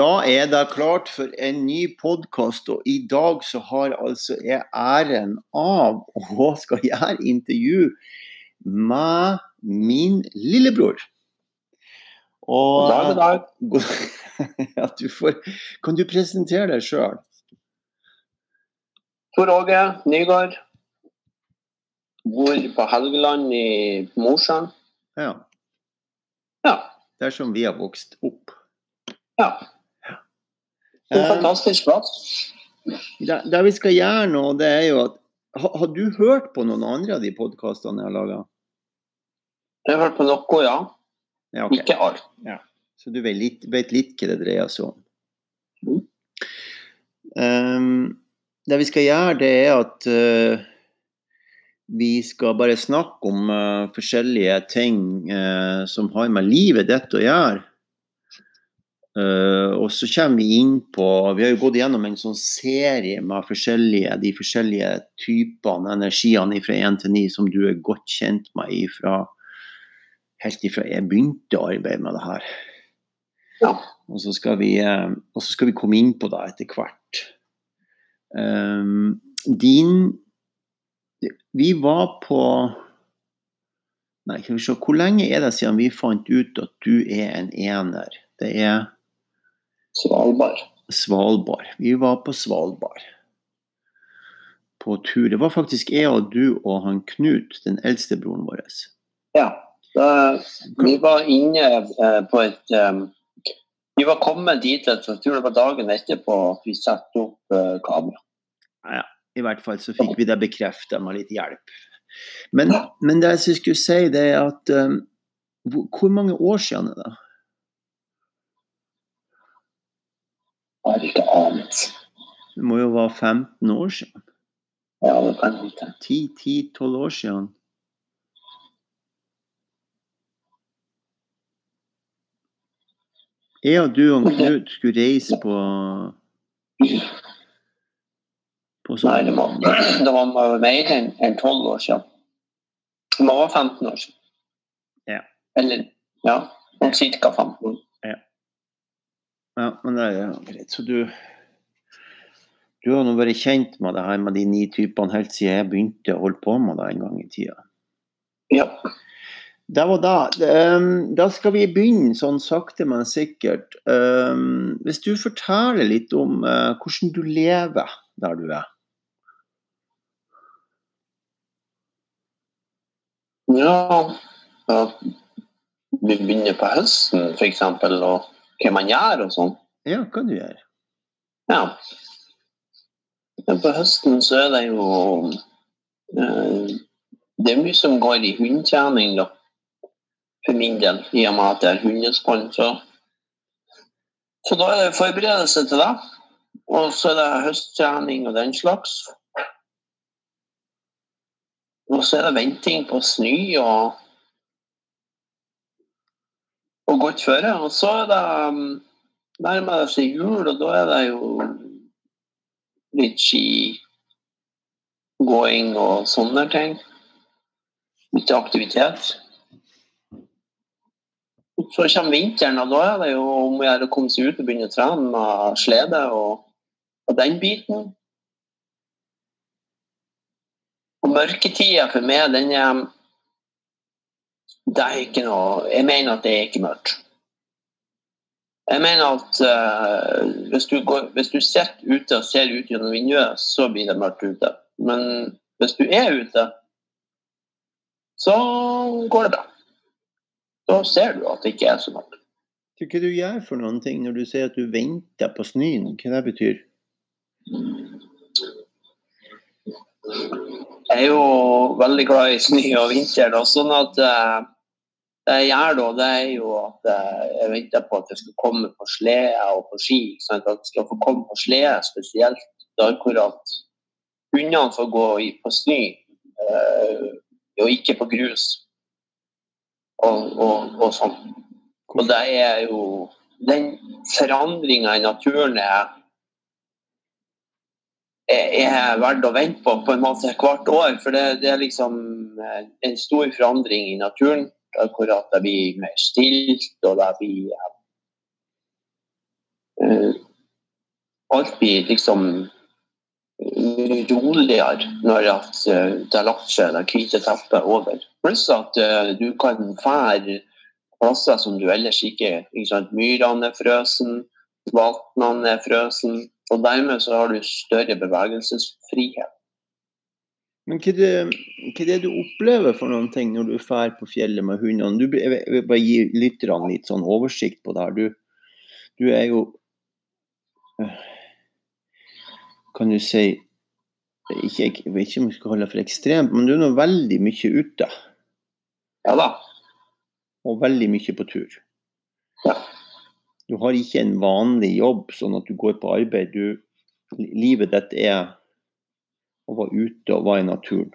Da er det klart for en ny podkast, og i dag så har altså jeg æren av å skal gjøre intervju med min lillebror. Og dag, god dag. Du får, kan du presentere deg sjøl? Tor Åge Nygaard. Bor på Helgeland i Mosjøen. Ja. ja. Der som vi har vokst opp. Ja. En fantastisk plass. Det, det, vi skal gjøre nå, det er jo at Har, har du hørt på noen andre av de podkastene jeg har laga? Jeg har hørt på noe, ja. ja okay. Ikke alt. Ja. Så du vet litt, vet litt hva det dreier seg om. Mm. Um, det vi skal gjøre, det er at uh, vi skal bare snakke om uh, forskjellige ting uh, som har med livet ditt å gjøre. Uh, og så kommer vi inn på Vi har jo gått gjennom en sånn serie med forskjellige, de forskjellige typene, energiene fra 1 til 9, som du er godt kjent med ifra, helt ifra jeg begynte å arbeide med det her. Ja. Og, så skal vi, uh, og så skal vi komme inn på det etter hvert. Um, din Vi var på Nei, skal vi se. Hvor lenge er det siden vi fant ut at du er en ener? Det er Svalbard. Svalbard. Vi var på Svalbard. På tur. Det var faktisk jeg og du og han Knut, den eldste broren vår. Ja. Da, vi var inne eh, på et um, Vi var kommet dit jeg tror det var dagen etterpå at vi satte opp uh, kamera. Ja, i hvert fall så fikk vi det bekrefta med litt hjelp. Men, men det jeg skulle si, det er at um, Hvor mange år siden er det? Har ikke anelse. Det må jo være 15 år siden? Ja, det kan hende. 10-12 år siden? Jeg og du og Knut skulle reise på på sånn Nei, det var, det var mer enn 12 år siden. Det må være 15 år siden. Ja. Eller ja, ca. 15 år. Ja, men det er greit. Så du du har nå vært kjent med det her med de ni typene helt siden jeg begynte å holde på med det en gang i tida? Ja. Det var da. Um, da skal vi begynne sånn sakte, men sikkert. Um, hvis du forteller litt om uh, hvordan du lever der du er? Ja, ja. Vi begynner på høsten, f.eks. og hva man gjør og sånn. Ja, hva du gjør. Ja. Men på høsten så er det jo eh, Det er mye som går i hundetrening, da. For min del, i og med at jeg er hundespann. Så. så da er det forberedelse til det. Og så er det høsttrening og den slags. Og så er det venting på snø og og godt føre. Og så er det um, nærmer det seg jul, og da er det jo litt skigåing og sånne ting. Litt aktivitet. Så kommer vinteren, og da er det jo om å gjøre å komme seg ut og begynne å trene med slede og, og den biten. Og mørketida for meg, den er det er ikke noe Jeg mener at det er ikke mørkt. Jeg mener at uh, hvis, du går, hvis du sitter ute og ser ut gjennom vinduet, så blir det mørkt ute. Men hvis du er ute, så går det bra. Da ser du at det ikke er så mørkt. Hva du gjør for noen ting når du sier at du venter på snøen? Hva det betyr? Jeg er jo veldig glad i snø og vinter. Da, sånn at uh, det jeg gjør da, det er jo at eh, jeg venter på at jeg skal komme på slede og på ski. Sånn at jeg skal få komme på slede spesielt. Da akkurat hundene får gå på snø, øh, og ikke på grus. Og, og, og sånn. Og det er jo Den forandringa i naturen er, er verdt å vente på på en måte hvert år. For det, det er liksom eh, en stor forandring i naturen akkurat det blir mer stilt, og det blir uh, alt blir liksom roligere når at, det har lagt seg det hvite teppet over. Pluss at uh, du kan fære plasser som du ellers ikke, ikke Myrene er frøsen, vannene er frøsen. Og dermed så har du større bevegelsesfrihet. Men hva er, det, hva er det du opplever for noen ting når du drar på fjellet med hundene? Du, jeg vil bare gi lytterne litt sånn oversikt på det her. Du, du er jo øh, Kan du si ikke, Jeg vet ikke om jeg skal holde det for ekstremt, men du er nå veldig mye ute. Ja da. Og veldig mye på tur. Ja. Du har ikke en vanlig jobb, sånn at du går på arbeid. Du, livet ditt er å være ute og være i naturen.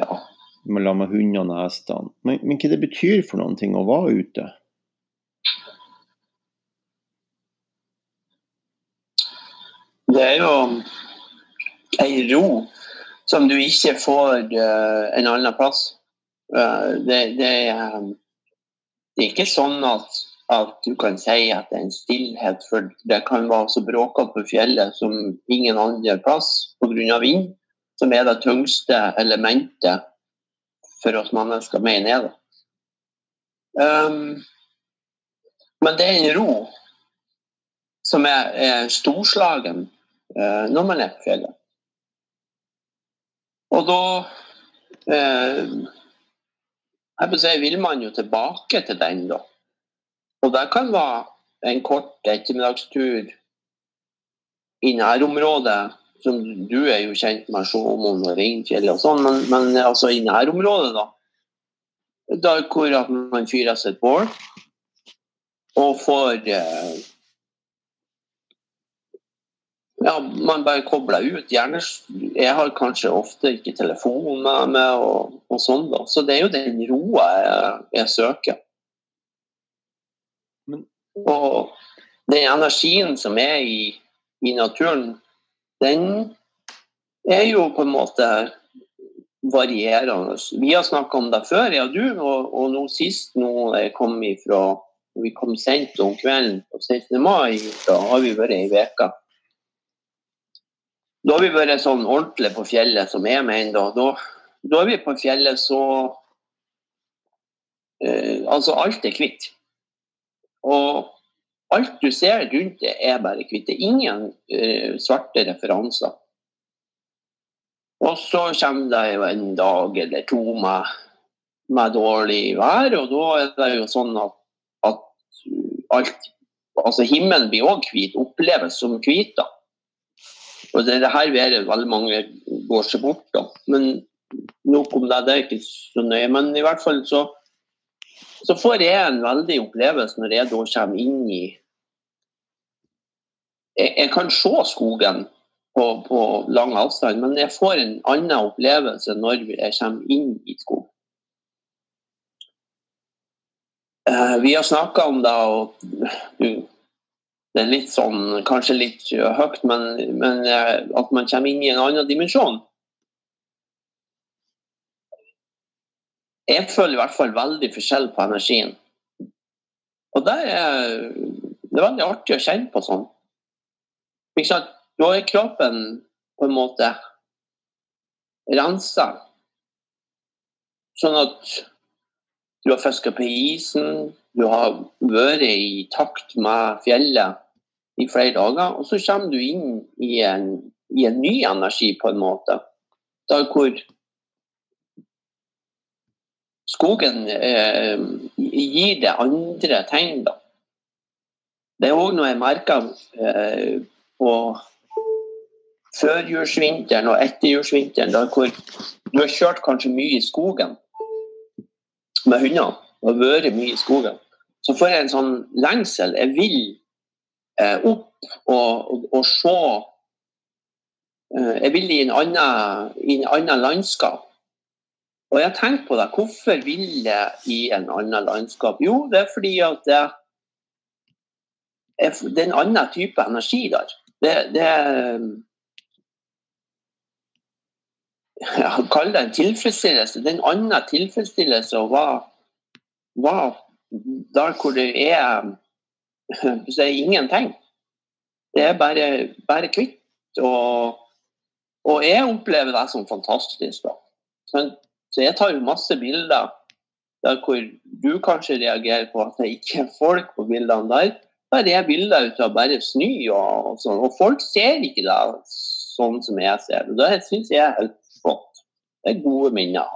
Ja. Med hundene og hestene. Men, men hva det betyr for noen ting å være ute? Det er jo ei ro som du ikke får uh, en annen plass. Uh, det, det, er, det, er ikke sånn at, at, du kan si at det er en stillhet, for det kan være så bråkete på fjellet som ingen andre plass pga. vind, som er det tyngste elementet for oss mennesker, mener jeg. Um, men det er en ro som er, er storslagen uh, når man er på fjellet. Og da uh, jeg si, vil man jo tilbake til den, da. Og det kan være en kort ettermiddagstur i nærområdet. Som du er jo kjent med Sjåmoen og Reinfjellet og sånn, men, men, altså i nærområdet, da. da hvor man fyrer seg et bål og får eh, ja, man bare kobler ut. Gjerne, jeg har kanskje ofte ikke telefon med meg, og, og sånn. da. Så det er jo den roa jeg, jeg søker. Og den energien som er i, i, naturen, den er jo på en måte varierende. Vi har snakka om det før, ja du, og, og nå sist nå kom kom ifra vi kom sent om kvelden på 16. mai, da har vi vært ei uke. Da har vi vært sånn ordentlig på fjellet, som jeg mener. Da, da, da er vi på fjellet så eh, Altså, alt er hvitt. Og alt du ser rundt det, er bare hvitt. Det er ingen uh, svarte referanser. Og så kommer det jo en dag eller to med, med dårlig vær, og da er det jo sånn at, at alt Altså himmelen blir òg hvit, oppleves som hvit. da. Og det, det her været veldig mange går seg bort, da. Men nok om det, det er ikke så nøye. Men i hvert fall så, så får jeg en veldig opplevelse når jeg da kommer inn i Jeg, jeg kan se skogen på, på, lang avstand, men jeg får en annen opplevelse når jeg kommer inn i skogen. Uh, vi har snakka om det, og det er litt sånn, kanskje litt høyt, men, men eh, at man kommer inn i en annen dimensjon. Jeg føler i hvert fall veldig forskjell på energien. Og det er, det er veldig artig å kjenne på sånn. Da er kroppen på en måte rensa. Sånn at du har fiska på isen, du har vært i takt med fjellet i flere dager, og så kommer du inn i en, i en ny energi, på en måte. Der hvor skogen eh, gir det andre tegn, da. Det er òg noe jeg merker eh, på førjulsvinteren og etterjulsvinteren, der hvor du har kjørt kanskje mye i skogen med hundene og vært mye i skogen så får jeg en sånn lengsel. Jeg vil eh, opp og, og, og se eh, Jeg vil i en, annen, i en annen landskap. Og jeg tenkte på det. Hvorfor vil jeg i en annen landskap? Jo, det er fordi at det, er en annen type energi der. Det, det jeg kaller det en tilfredsstillelse. Det er en annen tilfredsstillelse å være, der hvor det er det er ingenting. Det er bare, bare kvitt. Og, og, jeg opplever det som fantastisk. da. Så jeg tar jo masse bilder der hvor du kanskje reagerer på at det ikke er folk på bildene der. Der er bilder ut av bare snø og, og sånn. Og folk ser ikke det sånn som jeg ser det. Det syns jeg er helt flott. Det er gode minner.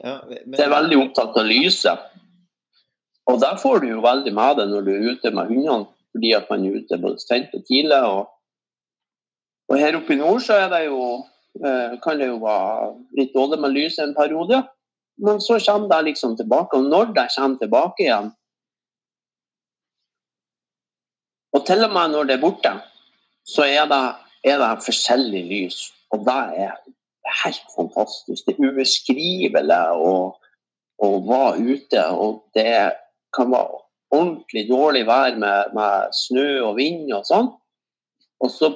Ja, men... Jeg er veldig opptatt av lyset. Og der får du jo veldig med det når du er ute med hundene, fordi at man er ute både sent og tidlig. Og, og, her oppe i nord så er det jo, kan det jo være litt dårlig med lys en periode. Men så kommer det liksom tilbake. Og når det kommer tilbake igjen Og til og med når det er borte, så er det, er det forskjellig lys. Og det er helt fantastisk. Det er ubeskrivelig å, å være ute. Og det kan være ordentlig dårlig vær med, med snø og vind og sånn. Og så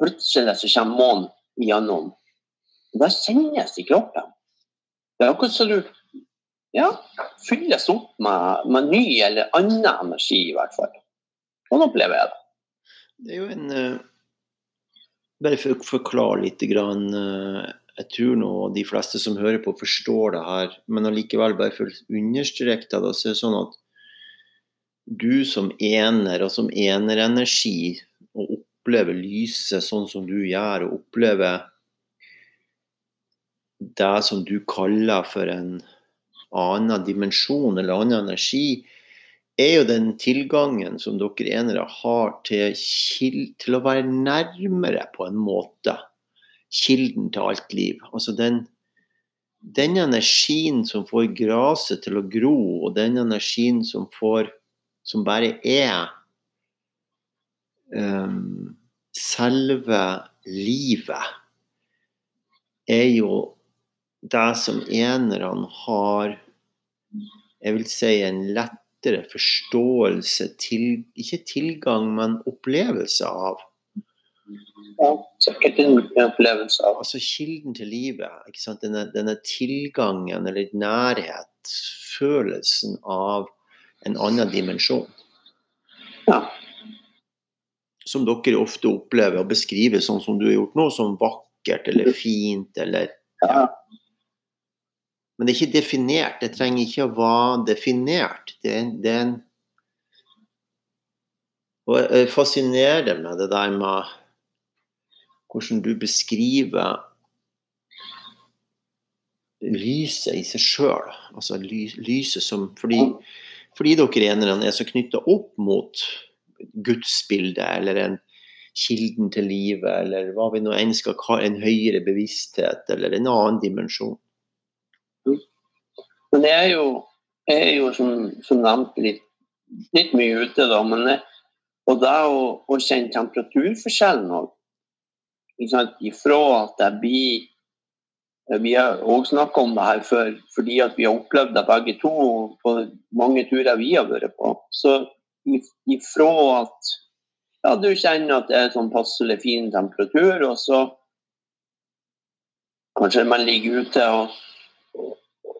plutselig så kommer månen igjennom. Og det kjennes i kroppen. Det er akkurat som du ja, fylles opp med, med, ny eller annen energi, i hvert fall. Sånn opplever jeg det. Det er jo en uh, Bare for å forklare litt. Grann, uh, jeg tror nå de fleste som hører på, forstår det her. Men allikevel, bare for å understreke det, så er det sånn at du som ener og som enerenergi, og opplever lyset sånn som du gjør, og oppleve det som du kaller for en annen dimensjon eller annen energi, er jo den tilgangen som dere enere har til, til å være nærmere, på en måte, kilden til alt liv. Altså den, den energien som får gresset til å gro, og den energien som får som bare er selve livet, er jo det som enerne har Jeg vil si en lettere forståelse til Ikke tilgang, men opplevelse av. Ja, opplevelse av. Altså kilden til livet. Denne, denne tilgangen eller nærhet, følelsen av en annen dimensjon. Ja. Som dere ofte opplever og beskriver sånn som du har gjort nå, som vakkert eller fint eller ja. Men det er ikke definert. Det trenger ikke å være definert. Det, det er en Og jeg fascinerer med det der med hvordan du beskriver lyset i seg sjøl. Altså lyset som Fordi fordi dere enerne er så knytta opp mot gudsbildet eller en kilden til livet, eller hva vi nå enn skal kalle en høyere bevissthet eller en annen dimensjon. Men jeg er jo, jeg er jo som, som nevnt litt, litt, mye ute, da. Men jeg, og det å, å kjenne temperaturforskjellen òg. Ifra at jeg blir vi har òg snakka om det her før, fordi at vi har opplevd det begge to på mange turer vi har vært på. Så ifra at ja, du kjenner at det er sånn passelig fin temperatur, og så kanskje man ligger ute og, og,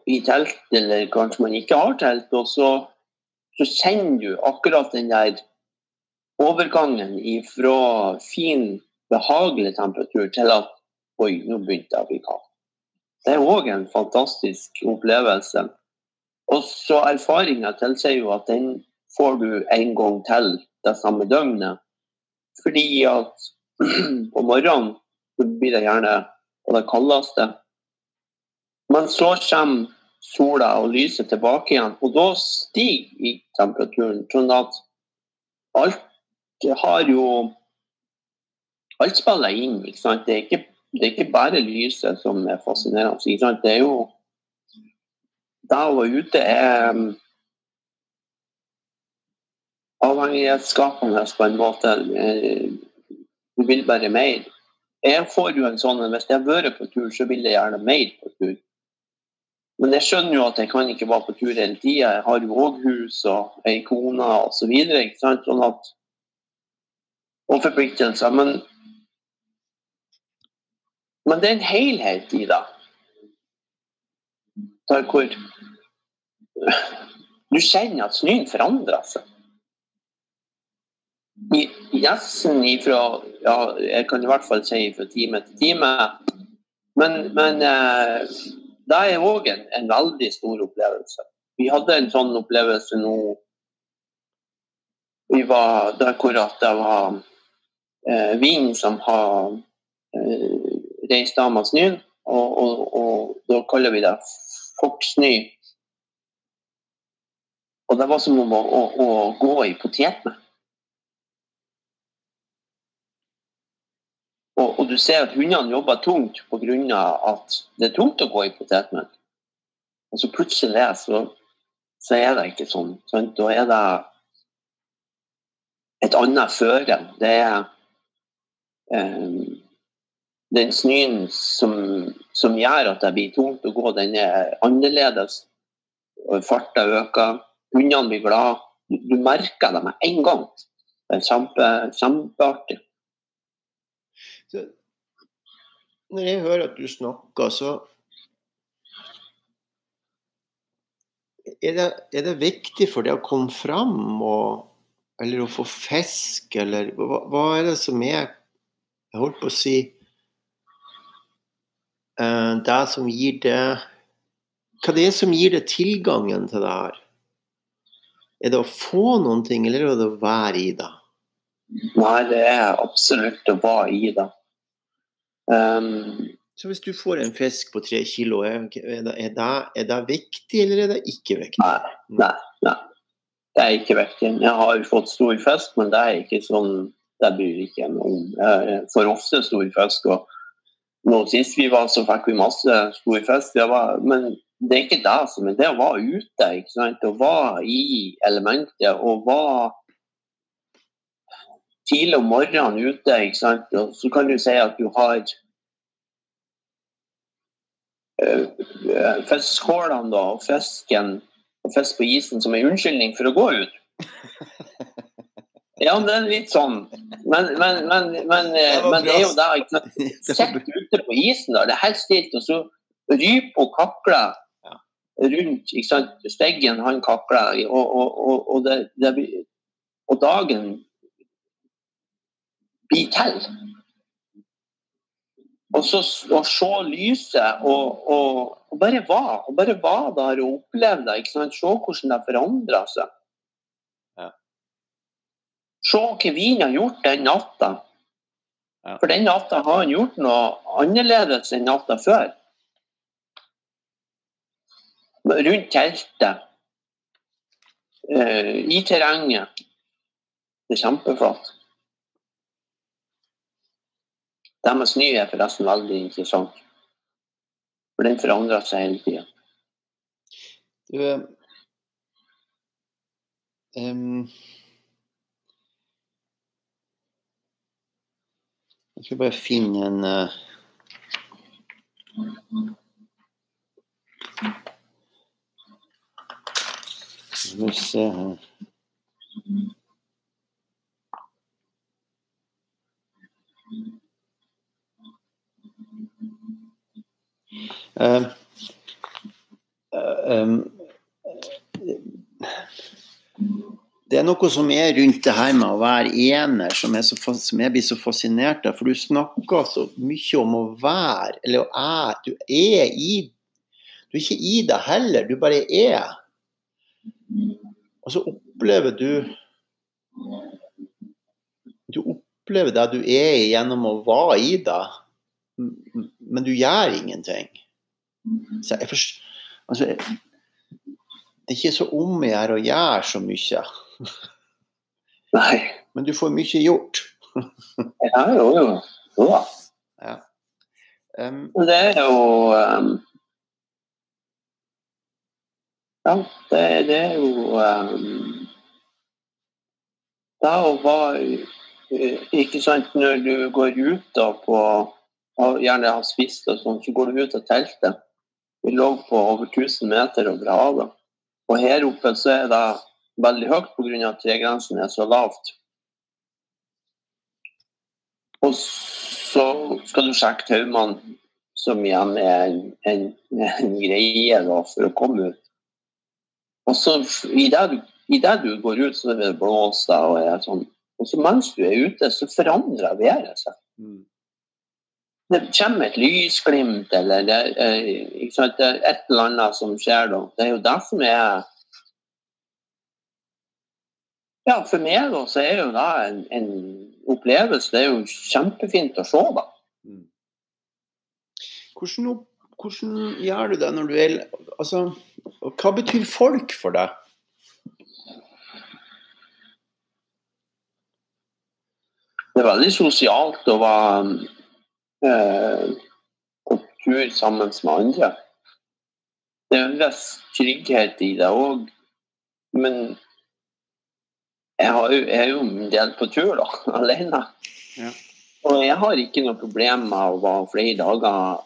i telt, eller kanskje man ikke har telt, og så, så kjenner du akkurat den der overgangen ifra fin, behagelig temperatur til at oi, nå begynte jeg å bli kald. Det er òg en fantastisk opplevelse. Og så erfaringa tilsier jo at den får du en gang til det samme døgnet. Fordi at på morgenen blir det gjerne på det kaldeste. Men så kommer sola og lyset tilbake igjen, og da stiger temperaturen. Sånn at alt har jo Alt spiller inn. ikke sant? Det er ikke det er ikke bare lyset som er fascinerende. Det er jo Det å være ute er avhengighetsskapende på en måte. Eh, du vil bare mer. Jeg får jo en sånn Hvis jeg har vært på tur, så vil jeg gjerne mer på tur. Men jeg skjønner jo at jeg kan ikke være på tur hele tida. Jeg har jo òg hus og ei kone osv. Så sånn at og forpliktelser. Men men det er en helhet i det. Hvor du kjenner at snøen forandrer seg. Gjessen ifra ja, Jeg kan i hvert fall si fra time til time. Men, men eh, det er òg en, en, veldig stor opplevelse. Vi hadde en sånn opplevelse nå vi var der hvor det var eh, vind som har eh, reist av med snøen. Og, og, og, da kaller vi det fokksnø. Og det var som om å, å, å gå i potetene. Og, og, du ser at hundene jobber tungt pga. at det er tungt å gå i potetmelk. Og så plutselig så, så er det ikke sånn. Sant? Da er det et annet føre. Det er um, den snøen som, som, gjør at det blir tungt å gå, den er annerledes. Farta øker. Hundene blir glade. Du, du merker det med en gang. Det er kjempe, kjempeartig. Så, når jeg hører at du snakker, så er det, er det viktig for deg å komme fram og eller å få fisk, eller hva, hva, er det som er Jeg holdt på å si uh, Det som gir det Hva det er som gir det tilgangen til det her? Er det å få noen ting, eller er det å være i det? Nei, det er absolutt å være i det. Um, så hvis du får en fisk på tre kilo, er det, er, det, er det, viktig, eller er det ikke viktig? Nei, nei, nei. Det er ikke viktig. Jeg har fått stor fisk, men det er ikke sånn det bryr ikke meg om. Jeg får ofte stor fisk. og nå Sist vi var, så fikk vi masse stor fisk. Men det er ikke det som er det å være ute. ikke sant? Å være i elementet. og være tidlig om morgenen ute. ikke sant? Og så kan du si at du har uh, da, og fisken og fisk på isen som en unnskyldning for å gå ut. Ja, det er litt sånn. Men, men, men, men, det, eh, men det er jo det ikke Sitt ute på isen, da. Det er helt stilt, og så ryper og kakler rundt ikke sant? Steggen han kakler, og, og, og, og, det, det, og dagen blir til. Og så å se lyset og, og, og bare være. Og bare være der og oppleve det. Se hvordan det forandrer seg. Ja. Se hva vinen har gjort den natta. Ja. For den natta har han gjort noe annerledes enn natta før. Rundt teltet. Uh, I terrenget. Det er kjempeflott. Det med er forresten veldig interessant. For den forandrer seg hele tida. Du um, Jeg skal bare finne en uh, Skal vi se her Uh, um, det er noe som er rundt det her med å være ener, som, så, som jeg blir så fascinert av. For du snakker så mye om å være, eller å er. Du er i Du er ikke i det heller, du bare er. Og så opplever du Du opplever det du er gjennom å være i det men du gjør ingenting. Så jeg forstår, altså, det er ikke så om å gjøre å gjøre så mye. Nei. Men du får mye gjort. ja, jo, jo. jo da. Ja. Um, det er jo um, Ja, det, det, er jo um, Det å være Ikke sant, når du går ut da på og gjerne har spist og sånn, så går du ut av teltet. Vi lå på over 1000 meter over havet. Og her oppe så er det veldig høyt pga. at tregrensen er så lavt. Og så skal du sjekke taumene, som igjen er en, en, en greie da, for å komme ut. Og så i det, du, går ut, så er det blåst og er sånn Og så mens du er ute, så forandrer været seg. Mm. Det kommer et lysglimt eller det, eh, sant, det et eller annet som skjer da. Det er jo det som er Ja, for meg da, så er jo det en, en opplevelse. Det er jo kjempefint å se, da. Mm. Hvordan, hvordan gjør du det når du er Altså, hva betyr folk for deg? Det er veldig sosialt å være eh, på tur sammen med andre. Det er en viss trygghet i det òg, men jeg, har jo, jeg er jo en del på tur da, alene. Ja. Og jeg har ikke noe problem med å være flere dager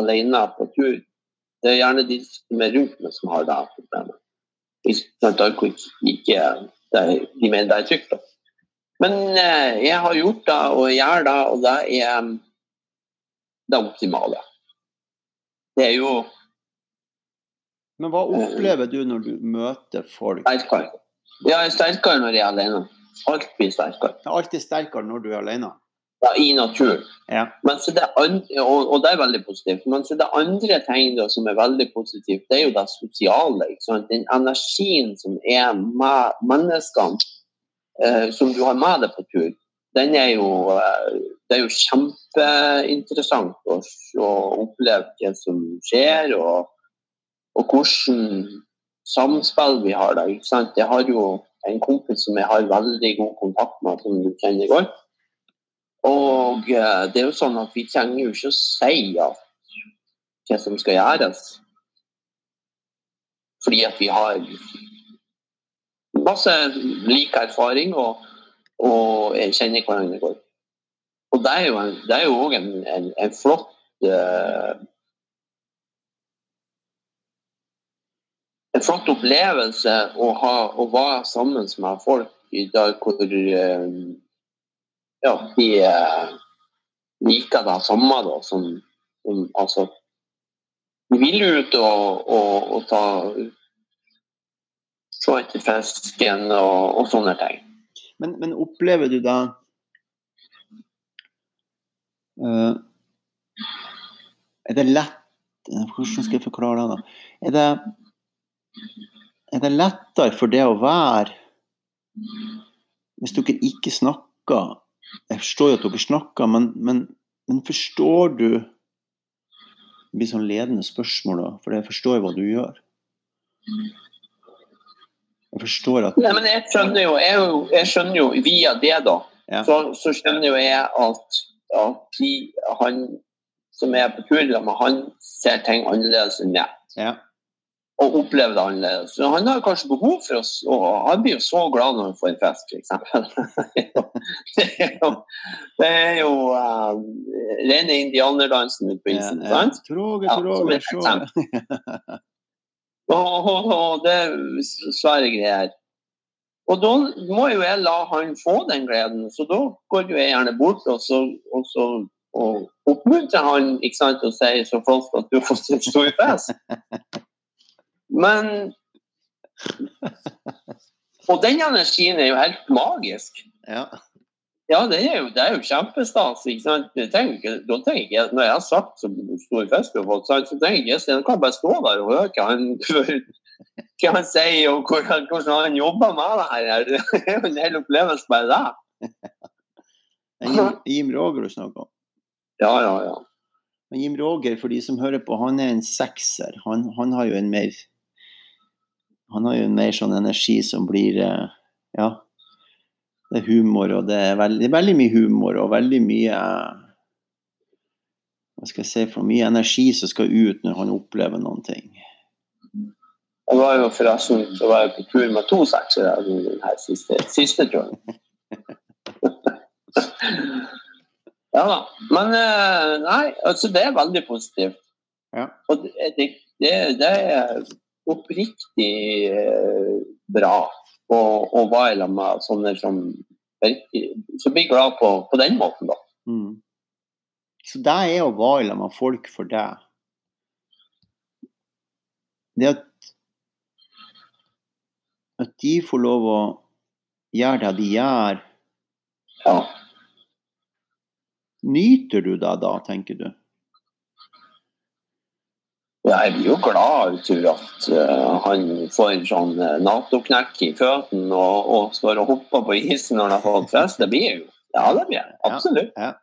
alene på tur. Det er gjerne de som er rundt meg, som har det problemet. Hvis ikke det, de mener det er trygt. Da. Men eh, jeg har gjort det, og gjør det, og det er det optimale. Det er jo Men hva opplever du når du møter folk? sterkere. Jeg er sterkere når jeg er alene. Alt blir sterkere. Det er alltid sterkere når du er alene. Ja, I naturen. Ja. Men så det andre, og, og det er veldig positivt. Men så det andre tegnet som er veldig positivt, det er jo det sosiale. Den energien som er med menneskene, eh, som du har med deg på tur, den er jo, eh, det er jo kjempeinteressant å, å oppleve hva som skjer, og, og hvordan samspill vi har da. Ikke sant? Jeg har jo en kompis som jeg har veldig god kontakt med, som du kjenner godt. Og eh, det er jo sånn at vi trenger jo ikke å si at hva som skal gjøres. Fordi at vi har masse lik erfaring og, og jeg kjenner hverandre godt. Og det er jo òg en, en, en flott eh, En flott opplevelse å, ha, å være sammen med folk i dag hvor eh, ja, de eh, liker det samme, da, som, som altså De vil ut og, og, og ta Se etter fisken og, og sånne ting. Men, men opplever du da Er det lett Hvordan skal jeg forklare det? da? Er det, er det lettere for det å være Hvis dere ikke snakker Jeg forstår jo at dere snakker, men, men, men forstår du Det blir sånn ledende spørsmål, da, for jeg forstår jo hva du gjør. Jeg forstår at Nei, men jeg skjønner jo, jeg, jeg skjønner jo via det, da, Ja. så, så skjønner jo jeg at, at de, han som er på tur sammen med, han ser ting annerledes enn meg. Ja. og opplever det annerledes. Så han har kanskje behov for oss, og han blir jo så glad når han får en fest, f.eks. det er jo, det er jo uh, rene indianerdansen på Ja, isen. ja. sant? Troge, Ja, troge, eksempel. Og, og, og det er svære greier. Og da må jo jeg la han få den gleden, så da går jo jeg gjerne bort og så, og så og oppmuntrer han ikke sant, og sier så flott at du har fått en stor fest. Men Og den energien er jo helt magisk. Ja. Ja, det er jo, det er jo kjempestas. ikke sant? Jeg trenger da tenker jeg- når jeg har sagt så stor har fått, så tenker jeg at Jeg kan bare stå der og høre hva han, hva han sier, og hvordan, han jobber med det her. Det er jo en hel opplevelse bare det. Jim, Jim Roger du snakker om. Ja, ja, ja. Men Jim Roger, for de som hører på, han er en sekser. Han, han har jo en mer Han har jo en mer sånn energi som blir eh, Ja. Det er humor, og det er veldig, veldig mye humor og veldig mye Hva skal jeg si for mye energi som skal ut når han opplever noen ting. Jeg var jo forresten så var jeg på tur med to seksere den siste, siste turen. ja da. Men eh, nei, altså det er veldig positivt. Ja. Og det, det, det, er oppriktig eh, bra å, å være sammen med sånne som Som blir glad på, på den måten, da. Mm. Så det er å være sammen med folk for deg. Det at at de får lov å gjøre det de gjør, Ja. Nyter du deg da, tenker du? Jeg blir jo glad utover at uh, han får en sånn uh, Nato-knekk i føttene og, og, står og hopper på isen når han har fått fest. Det blir jo Ja, det blir jeg. Absolutt. Ja, ja.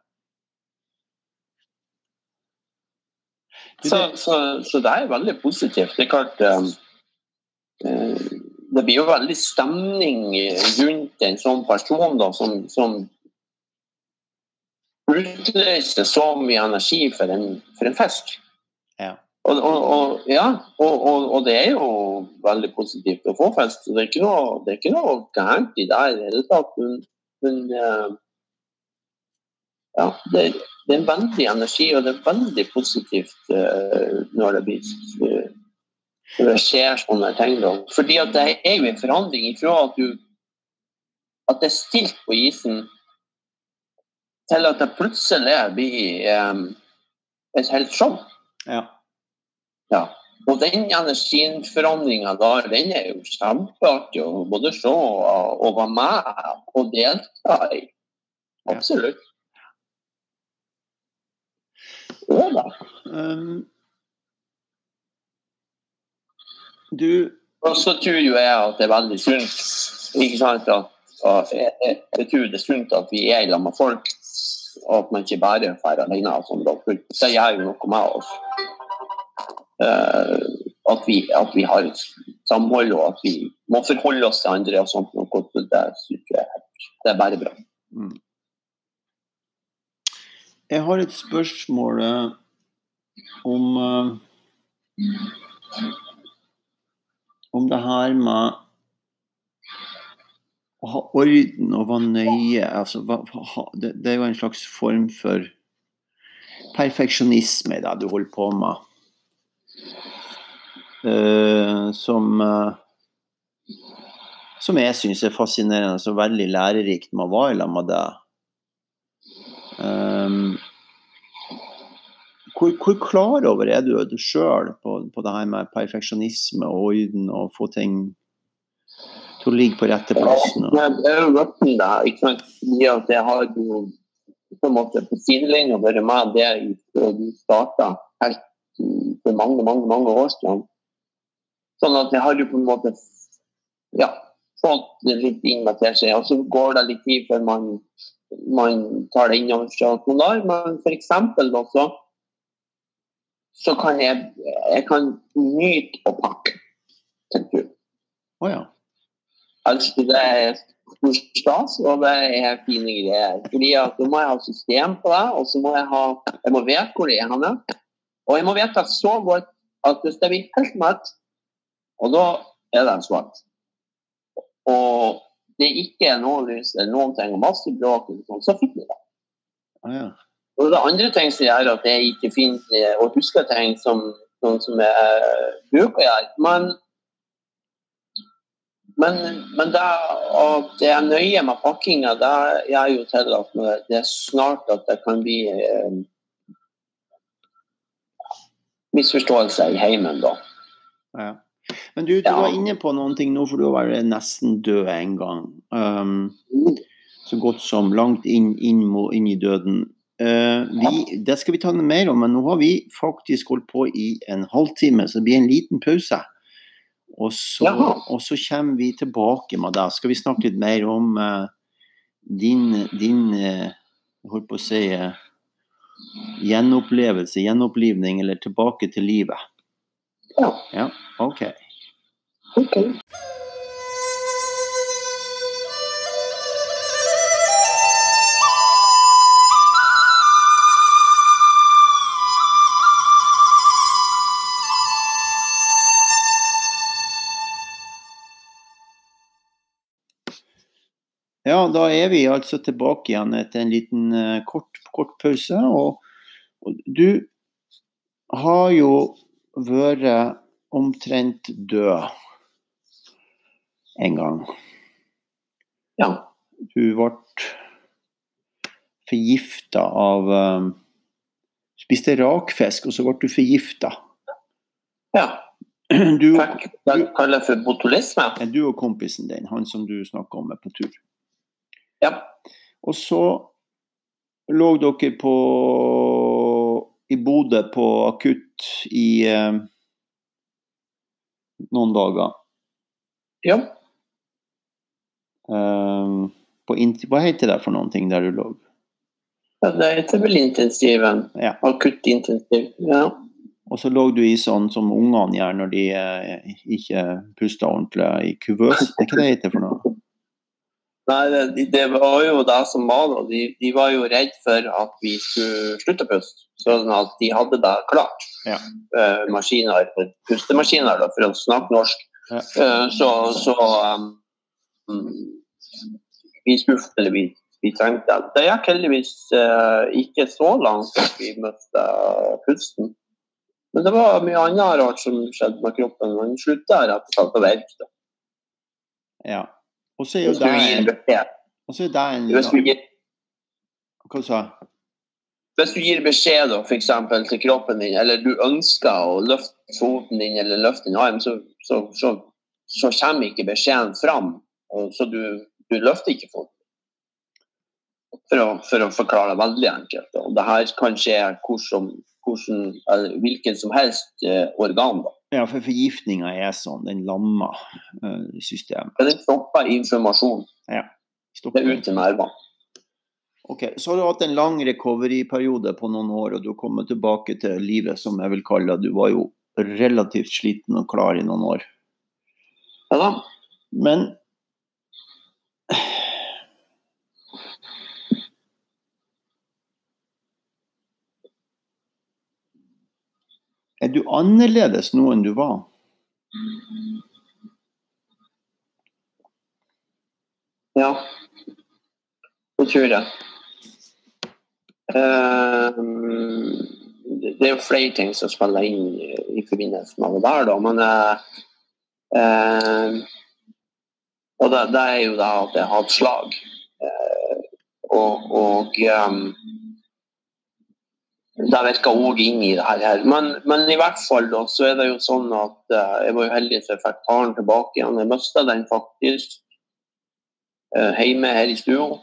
Så, så, så, det er veldig positivt. Det er klart um, uh, Det blir jo veldig stemning rundt en sånn person da, som, som utløser så mye energi for en, for en fisk. Ja. Og, og, og, ja, og, det er jo veldig positivt å få. Så det er ikke noe, det er ikke noe gærent i det i det hele tatt. Men, men eh, ja, det, det, er en veldig energi, og det er veldig positivt uh, når det blir uh, når det skjer sånne. Da. Fordi at det er jo en forandring ifra at du at det er stilt på isen, til at det plutselig blir um, et helt show. Ja. Ja. Og den energiforandringa der, den er jo kjempeartig å både se og være med og delta i. Absolutt. Ja da. Um, du Og så tror jo jeg at det er veldig sunt. Ikke sant at, jeg, jeg, jeg, tror det er sunt at vi er sammen med folk, og at man ikke bare drar alene. Sånn, det gjør jo noe med oss. Uh, at, vi, at, vi, har et samhold og at vi må forholde oss til andre og sånt. Noe, det, det er bare bra. Mm. Jeg har et spørsmål eh, om uh, om det her med å ha orden og være nøye. Altså, det, er jo en slags form for perfeksjonisme det du holder på med. Uh, som uh, som jeg syns er fascinerende og veldig lærerikt med å være sammen med deg. Um, hvor, hvor, klar over er du sjøl på, på det her med perfeksjonisme og orden og få ting til å ligge på rette plassen? Og... jeg er jo røtten da. ikke sant. At jeg har jo på en måte på sidelinja vært med det da du starta helt for mange, mange, mange år siden. Sånn at jeg har jo på en måte ja, fått det litt innmatert seg. Og så går det litt tid før man, man tar det inn over seg. Men for eksempel også så kan jeg, jeg kan nyte å pakke tenker du. Oh, ja. Altså, det er stor stas, og det er fine greier. Fordi at Da må jeg ha system på det, og så må jeg ha Jeg må vite hvor det er henne. Og jeg må vite så godt at hvis det blir helt mørkt, og da er det svart. Og det ikke er noe lys eller noen ting, og masse bråk, sånn, så fikk vi det. Ah, ja. Og det er andre ting som gjør at jeg ikke finner og husker ting som, som, som jeg bruker å gjøre. Men, men, men det at jeg er nøye med pakkinga, det gjør jo til at det er snart at det kan bli eh, misforståelser i heimen, da. Ja. Men du, du var inne på noen ting nå, for du var nesten død en gang. Um, så godt som langt inn, inn, inn i døden. Uh, vi, det skal vi ta noe mer om, men nå har vi faktisk holdt på i en halvtime, så det blir en liten pause. Og så, og så kommer vi tilbake med det. Skal vi snakke litt mer om uh, din, din uh, holdt på å si gjenopplevelse, gjenopplivning, eller tilbake til livet? Ja. ja OK. Okay. Ja, da er vi altså tilbake igjen etter en liten uh, kort, kort, pause. Og, og, du har jo vært omtrent død en gang. Ja. Du ble forgifta av um, Spiste rakfisk, og så ble du forgifta. Ja. Du, det jeg for botulisme. Du og kompisen din, han som du snakka om er på tur. Ja. Og så lå dere på i Bodø på akutt i eh, noen dager. Ja. Um, på hva heter det for noen ting der du lå? Ja, Det heter vel intensiven. Ja. Akuttintensiv. Ja. Og så lå du i sånn som ungene gjør når de eh, ikke puster ordentlig i kuvøs. Det er ikke det det heter for noe? Nei, det, var jo det som var nå. De, de var jo redd for at vi skulle slutte å puste. Sånn at de hadde det klart. Ja. Eh, maskiner, pustemaskiner, da, for å snakke norsk. Ja. Eh, så så um, vi skulle eller vi, vi trengte det. Det gikk heldigvis eh, ikke så langt at vi møtte pusten. Men det var mye annet rart som skjedde med kroppen. Man slutta rett og slett å virke. da. Ja. Og så er jo det en, og så er det en hvis du gir, Hva sa du? hvis du gir beskjed da, for eksempel, til kroppen din, eller du ønsker å løfte foten din eller løfte en arm, så, så, så, så kommer ikke beskjeden fram. Og Så du, du løfter ikke foten. For å, for å forklare det veldig enkelt. Og det her kan skje hvordan, eller hvilket som helst eh, organ. da. Ja, for forgiftninga er sånn. Den lammer eh, systemet. Ja, Den stopper informasjon. Det Stopper. Det er ut til nervene. Ok, Så har du hatt en lang recovery-periode på noen år, og du har kommet tilbake til livet, som jeg vil kalle det. Du var jo relativt sliten og klar i noen år. Ja da. Men Er du annerledes nå enn du var? Ja, det tror jeg. Eh, det er jo flere ting som spiller inn i, forbindelse med det der, da. Men eh, Og det, det er jo det at jeg har hatt slag. Uh, og og um, det virker òg inn i det her. Men, men i hvert fall da, så er det jo sånn at uh, jeg var jo heldig som jeg fikk taren tilbake igjen. Jeg mista den faktisk uh, hjemme her i stua.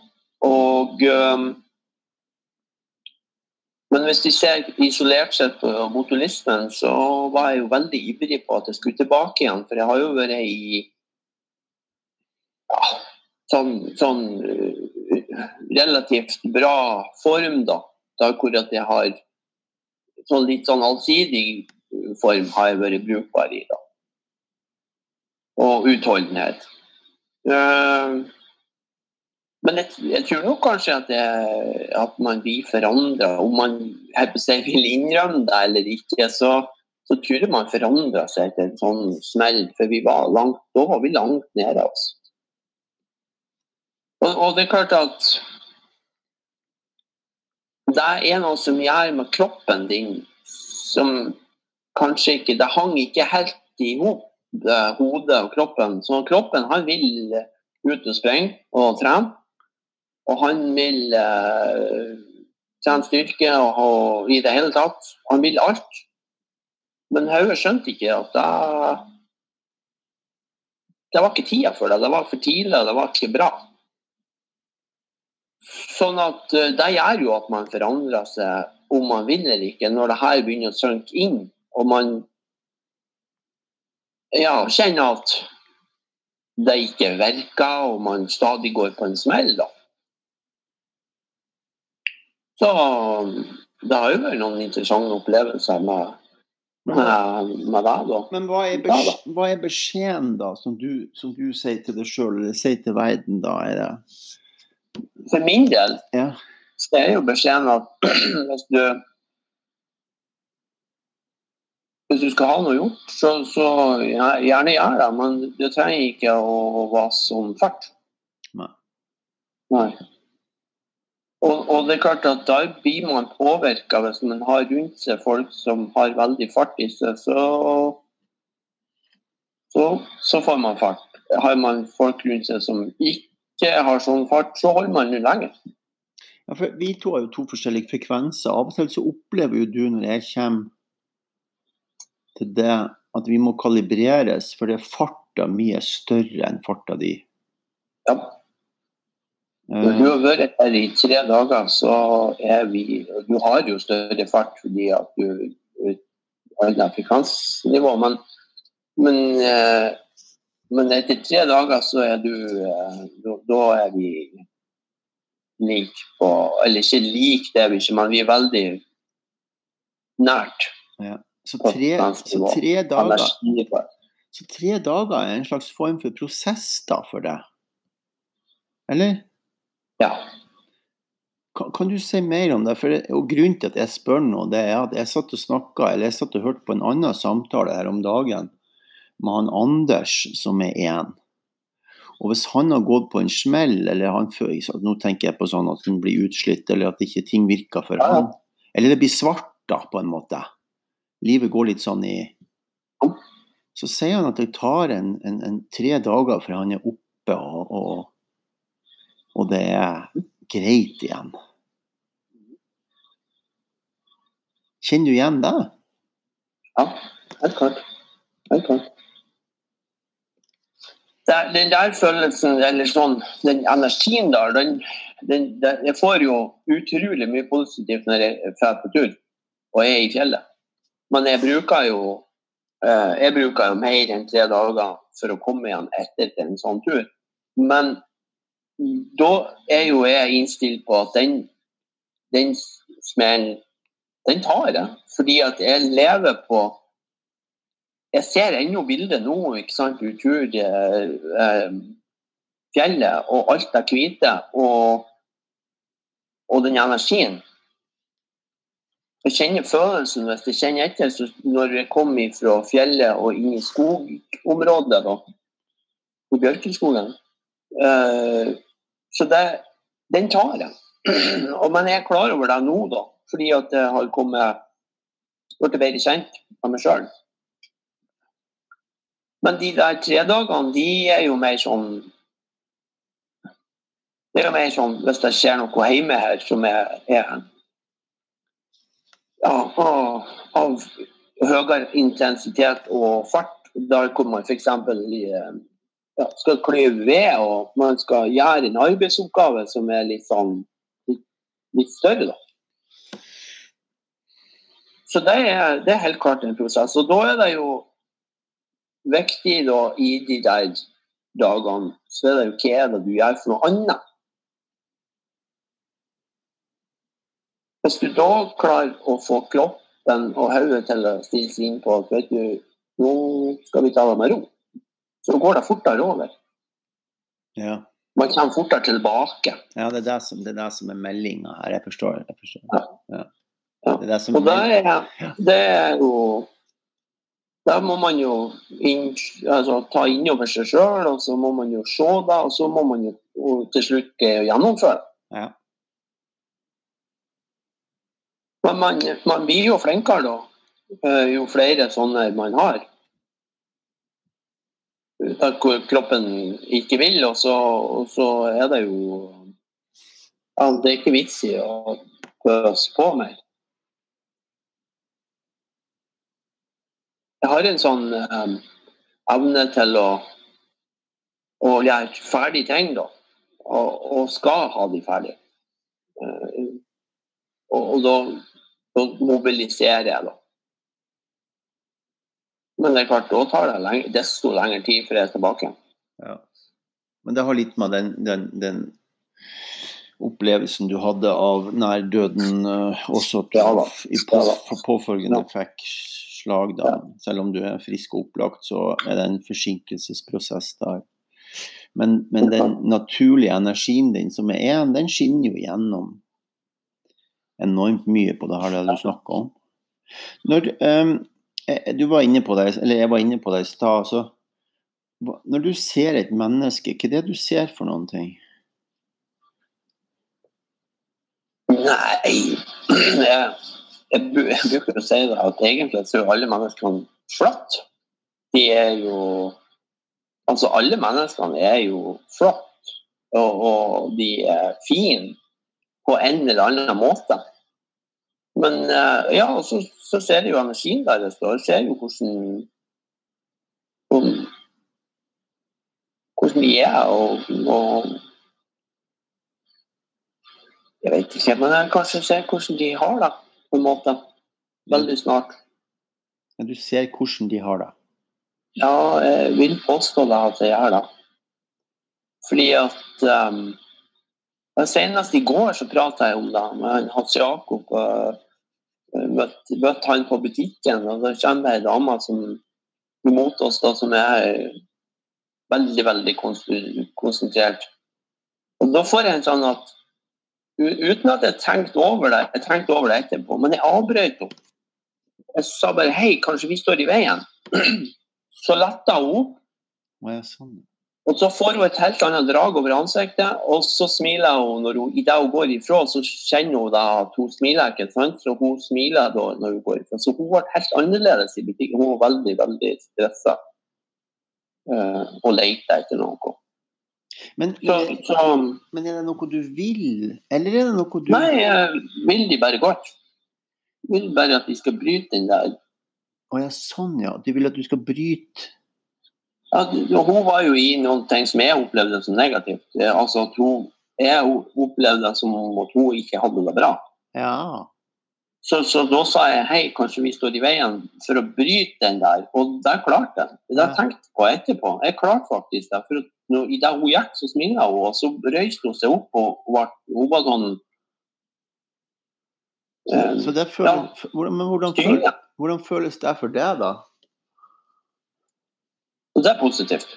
Og um, Men hvis de ser isolert sett på botulismen, så var jeg jo veldig ivrig på at jeg skulle tilbake igjen. For jeg har jo vært i ja, sånn, sånn relativt bra form, da. Da hvor at jeg har sånn litt sånn allsidig form har jeg vært brukbar i. da. Og utholdenhet. Uh, men jeg, jeg tror nok kanskje at, jeg, at man blir forandra. Om man si, vil innrømme det eller ikke, så, så tror jeg man forandrer seg til en sånn smell. For vi var langt, da var vi langt nede. Altså. Og, og det er klart at det er noe som gjør med kroppen din som kanskje ikke Det hang ikke helt i hop, hodet og kroppen. Så kroppen han vil ut og springe og trene. Og han vil eh, trene styrke og, og i det hele tatt. Han vil alt. Men hodet skjønte ikke at det Det var ikke tida for det. Det var for tidlig, det var ikke bra. Sånn at eh, Det gjør jo at man forandrer seg om man vil eller ikke, når det her begynner å synke inn. Og man ja, kjenner at det ikke virker, og man stadig går på en smell. da. Så det har jo vært noen interessante opplevelser med, med, med det. da. Men hva er, Ja, hva er beskjeden da, som du, som du sier til deg sjøl, eller sier til verden da? Er det For min del Ja. så er jo beskjeden at hvis du hvis du skal ha noe gjort, så, så gjerne gjør det, men du trenger ikke å være som fart. Nei. Nei. Og, og det er klart at da blir man påvirka hvis man har rundt seg folk som har veldig fart i seg, så, så, så får man fart. Har man folk rundt seg som ikke har sånn fart, så holder man den lenger. Ja, for Vi to har jo to forskjellige frekvenser. Av og til så opplever jo du når jeg kommer til det at vi må kalibreres, for det er farta mye større enn farta di. Ja. Når du har vært her i tre dager, så er vi Du har jo større fart fordi at du har et frekvensnivå, nivå, men, men, eh, men, etter tre dager så er du eh, Da er vi lik på Eller ikke lik, det er vi ikke, men vi er veldig nært. Ja. Så, tre, så, tre dager, så tre dager er en slags form for prosess da for deg? Eller? Ja. Kan, kan, du si mer om det? For det, og Grunnen til at jeg spør nå, det er at jeg satt og snakka, eller jeg satt og hørte på en annen samtale her om dagen med han Anders, som er én. Og hvis han har gått på en smell, eller han Nå tenker jeg på sånn at han blir utslitt, eller at ikke ting virker for ja. han, eller det blir svart, da, på en måte. Livet går litt sånn i Så sier han at det tar en, en, en tre dager før han er oppe og, og og det er greit igjen. Kjenner du igjen det? Ja, helt klart. Helt klart. Den der følelsen, eller sånn, den energien der, den, den, den, jeg får jo utrolig mye positivt når jeg drar på tur og er i fjellet. Men jeg bruker jo eh, jeg bruker jo mer enn tre dager for å komme igjen etter til en sånn tur. Men da er jo jeg innstilt på at den, den smellen, den tar jeg. Fordi at jeg lever på Jeg ser ennå bildet nå, ikke sant, utur eh, fjellet og alt det hvite og, og den energien. Jeg kjenner følelsen hvis jeg kjenner etter så når jeg kommer fra fjellet og inn i skogområdet, da, på Bjørkeskogen. Eh, så det, den tar jeg. Og, men jeg er klar over det nå, da, fordi at jeg har kommet blitt bedre kjent av meg sjøl. Men de der tre dagene, de er jo mer sånn Det er jo mer sånn hvis det skjer noe hjemme her som er, er ja, av, høyere intensitet og fart, der hvor man f.eks ja, skal klyve ved, og man skal gjøre en arbeidsoppgave som er litt sånn litt, litt større, da. Så det er, det er, helt klart en prosess. Og da er det jo viktig da, i de der dagene, så er det jo hva er det du gjør for noe annet. Hvis du da klarer å få kroppen og hodet til å stille seg inn på at vet du, nå skal vi ta det med ro så går det fortere over. Ja. Man kommer fortere tilbake. Ja, det er det som, det er, det som er meldinga her. Jeg forstår. Jeg forstår. Ja. Ja. Det er det som er, det er jo Der må man jo inn, altså, ta innover seg sjøl, og så må man jo se det, og så må man jo til slutt gjennomføre. Ja. Men man, man blir jo flinkere da, eh, jo flere sånne man har hvor kroppen ikke vil, og så, og så, er det jo ja, Det er ikke vits i å pøse på mer. Jeg har en sånn um, evne til å, å gjøre ferdig ting, da. Og, og, skal ha de ferdig. Uh, og, og da, da mobiliserer jeg, da. Men det er klart, da tar det lenge, desto lengre tid før jeg er tilbake. Ja. Men det har litt med den, den, den opplevelsen du hadde av nærdøden uh, også at du i på, påfølgende ja. fikk slag, da. Selv om du er frisk og opplagt, så er det en forsinkelsesprosess der. Men, men den naturlige energien din som er én, den skinner jo gjennom enormt mye på det her det du snakker om. Når, um, du var inne på det, eller jeg var inne på det i stad. Når du ser et menneske, hva er det du ser for noen ting? Nei jeg, jeg, bruker å si det at egentlig så er alle menneskene flott. De er jo Altså, alle menneskene er jo flott, og, og de er fine på en eller annen måte. Men uh, ja, og så, så, ser du jo energien deres, og ser jo hvordan hvordan de er. Og, og, Jeg vet ikke, men jeg kanskje ser hvordan de har det, på en måte. Veldig snart. Men du ser hvordan de har det. Ja, jeg vil påstå det at jeg gjør det. Fordi at um, Senest i går så prata jeg om det med Hans Jakob. og Møtte møtt han på butikken, og da kommer det ei dame som mot oss da, som er veldig, veldig konsentrert. Og da får jeg en sånn at Uten at jeg tenkte over det jeg tenkte over det etterpå, men jeg avbrøt henne. Jeg sa bare 'hei, kanskje vi står i veien'. Så letta hun opp. Sånn. Og så får hun et helt annet drag over ansiktet, og så smiler hun når hun, idet hun går ifra. Så kjenner hun da at hun smiler ikke, sant? så hun smiler da når hun går ifra. Så hun ble helt annerledes i butikken. Hun var veldig, veldig stressa uh, og leita etter noe. Men, Så, så men er det noe du vil, eller er det noe du Nei, jeg vil de bare godt. Jeg vil bare at de skal bryte den der. Å ja, sånn ja. Du vil at du skal bryte Ja, hun var jo i noen ting som jeg opplevde som negativt. Altså at hun, Jeg opplevde det som at hun ikke hadde det bra. Ja. Så, så da sa jeg hei, kanskje vi står i veien for å bryte den der. Og det klarte jeg. Det har jeg tenkt på etterpå. Jeg klarte faktisk det. For når, i det hun gikk, så smilte hun, og så røyste hun seg opp. og hun var, hun var sånn eh, Så det føles, hvordan, men hvordan, føles, hvordan føles det for deg, da? Det er positivt.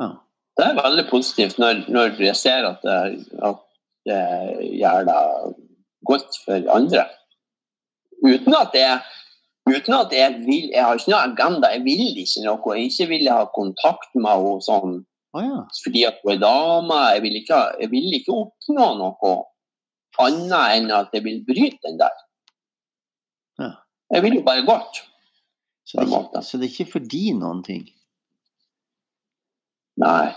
Ja. Det er veldig positivt når, når jeg ser at det, at det gjør det godt for andre. Uten at jeg, uten at jeg vil Jeg har ikke noe agenda. Jeg vil ikke noe. Jeg ikke vil ha kontakt med henne sånn Å ja. fordi at hun er dame. Jeg vil ikke, jeg vil ikke oppnå noe annet enn at jeg vil bryte den der. Ja. Jeg vil jo bare godt. Så det, ikke, så det er ikke fordi noen ting? Nei.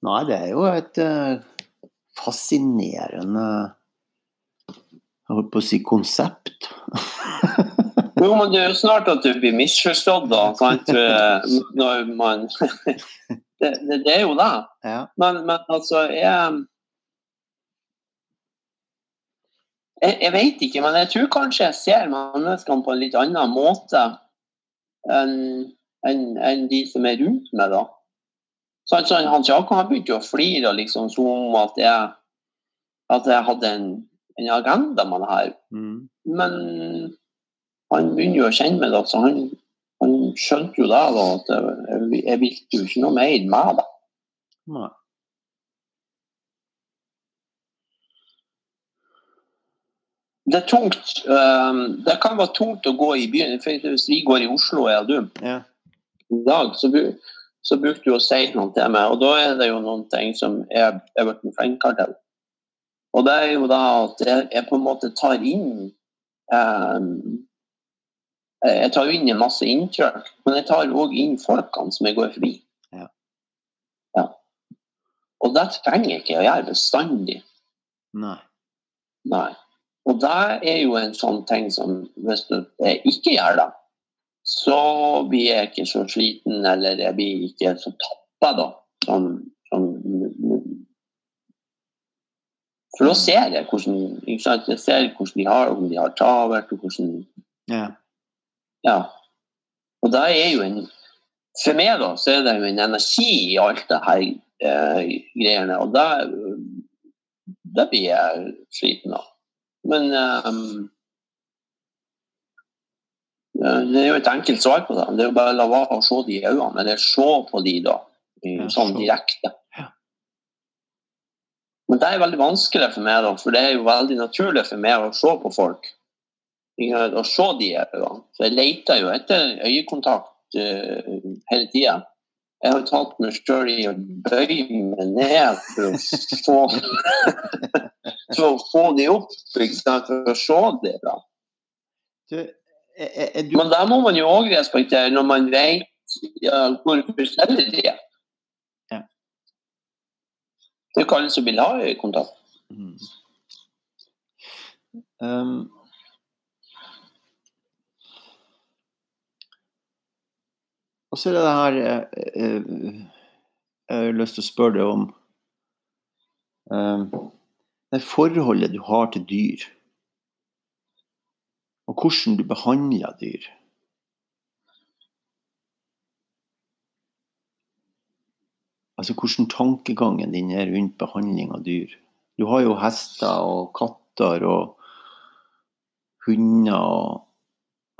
Nei, det er jo et uh, fascinerende Jeg holdt på å si konsept. Jo, men det er jo snart at du blir misforstått, da. Sant? Når man det, det, det er jo det. Ja. Men, men altså, jeg jeg, jeg vet ikke, men jeg tror kanskje jeg ser menneskene på en litt annen måte enn en, en de som er rundt meg, da. Så, altså, Hans Jakob han begynte jo å flire liksom, som om at jeg, at jeg hadde en, en agenda med det her. Mm. Men han begynner jo å kjenne meg, da, så han, han skjønte jo det. da, at jeg, jeg ville jo ikke noe mer med det. Nei. Det er tungt. det kan være tungt å gå i byen. Hvis vi går i Oslo, jeg og du, Ja. i dag, så, så brukte du å si noe til meg. Og da er det jo noen ting som jeg er blitt flinkere til. Og det er jo da at jeg, jeg på en måte tar inn øhm, Jeg tar jo inn en masse inntrykk, men jeg tar òg inn folkene som jeg går forbi. Ja. Ja. Og det trenger jeg ikke å gjøre bestandig. Nei. Nei. Og det er jo en sånn ting som hvis du jeg ikke gjør det, så blir jeg ikke så sliten, eller jeg blir ikke så tappa, da. Sånn, sånn For da ser jeg hvordan? Jeg ser hvordan de har om de har travelt, og hvordan Ja. Ja. Og det er jo en For meg, da, så er det jo en energi i alt det her eh, greiene, og det, det blir jeg sliten av. Men eh, det er jo et enkelt svar på det. Det er jo bare å la være å se de i øynene, eller se på de da, sånn direkte. Men det er veldig vanskelig for meg, da, for det er jo veldig naturlig for meg å se på folk. Sant, Å se de øynene. Så jeg leter jo etter øyekontakt uh, hele tida. Jeg har tatt meg sjøl i å bøye meg ned for å få For å få de opp, for å se det. da. Men det må man jo òg respektere når man vet ja, hvor forskjellige de er. Ja. Det er jo ikke alle som vil ha øyekontakt. Mm. Um, og så er det det her eh, eh, Jeg har lyst til å spørre deg om um, det forholdet du har til dyr. Og hvordan du behandler dyr. Altså hvordan tankegangen din er rundt behandling av dyr. Du har jo hester og katter og hunder og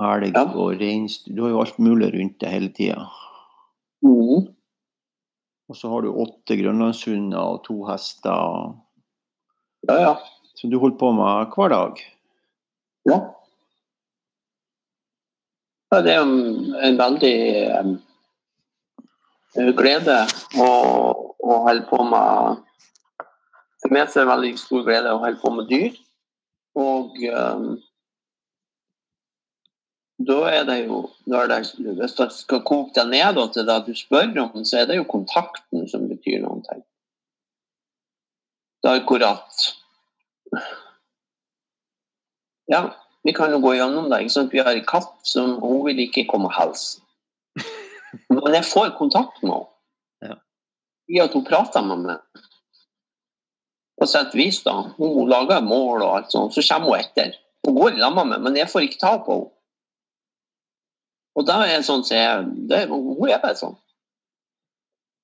elg Ja. og reinsdyr. Du har jo alt mulig rundt det hele tida. Mhm. Og så har du åtte grønlandshunder og to hester. Ja, ja. Som du holder på med hver dag. ja. Ja, Det er en, en veldig um, glede å, å holde på med For meg er det veldig stor glede å holde på med dyr. Og em, da er det jo når det, Hvis jeg skal koke deg ned til det du spør om, så er det jo kontakten som betyr noen ting. Det er akkurat Ja, vi kan jo gå gjennom det. sant? Vi har en katt som hun vil ikke komme og hilse. Men jeg får kontakt med henne. Ja. I at hun prater med meg. På sett vis, da. Hun lager mål og alt sånt, så kommer hun etter. Hun går lag med meg, men jeg får ikke ta på henne. Og da er sånn som jeg, det, Hun er bare sånn.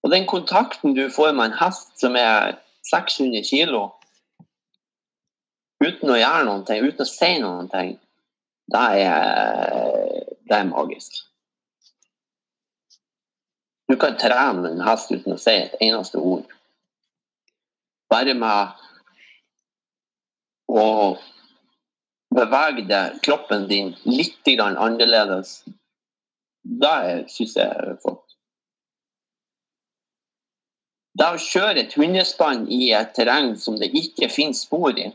Og den kontakten du får med en hest som er 600 kilo, uten å gjøre noen ting, uten å si noen ting, det er, det er magisk. Du kan trene en hest uten å si et eneste ord. Bare med å bevege kroppen din litt annerledes. Det syns jeg er flott. Det å kjøre et hundespann i et terreng som det ikke finnes spor i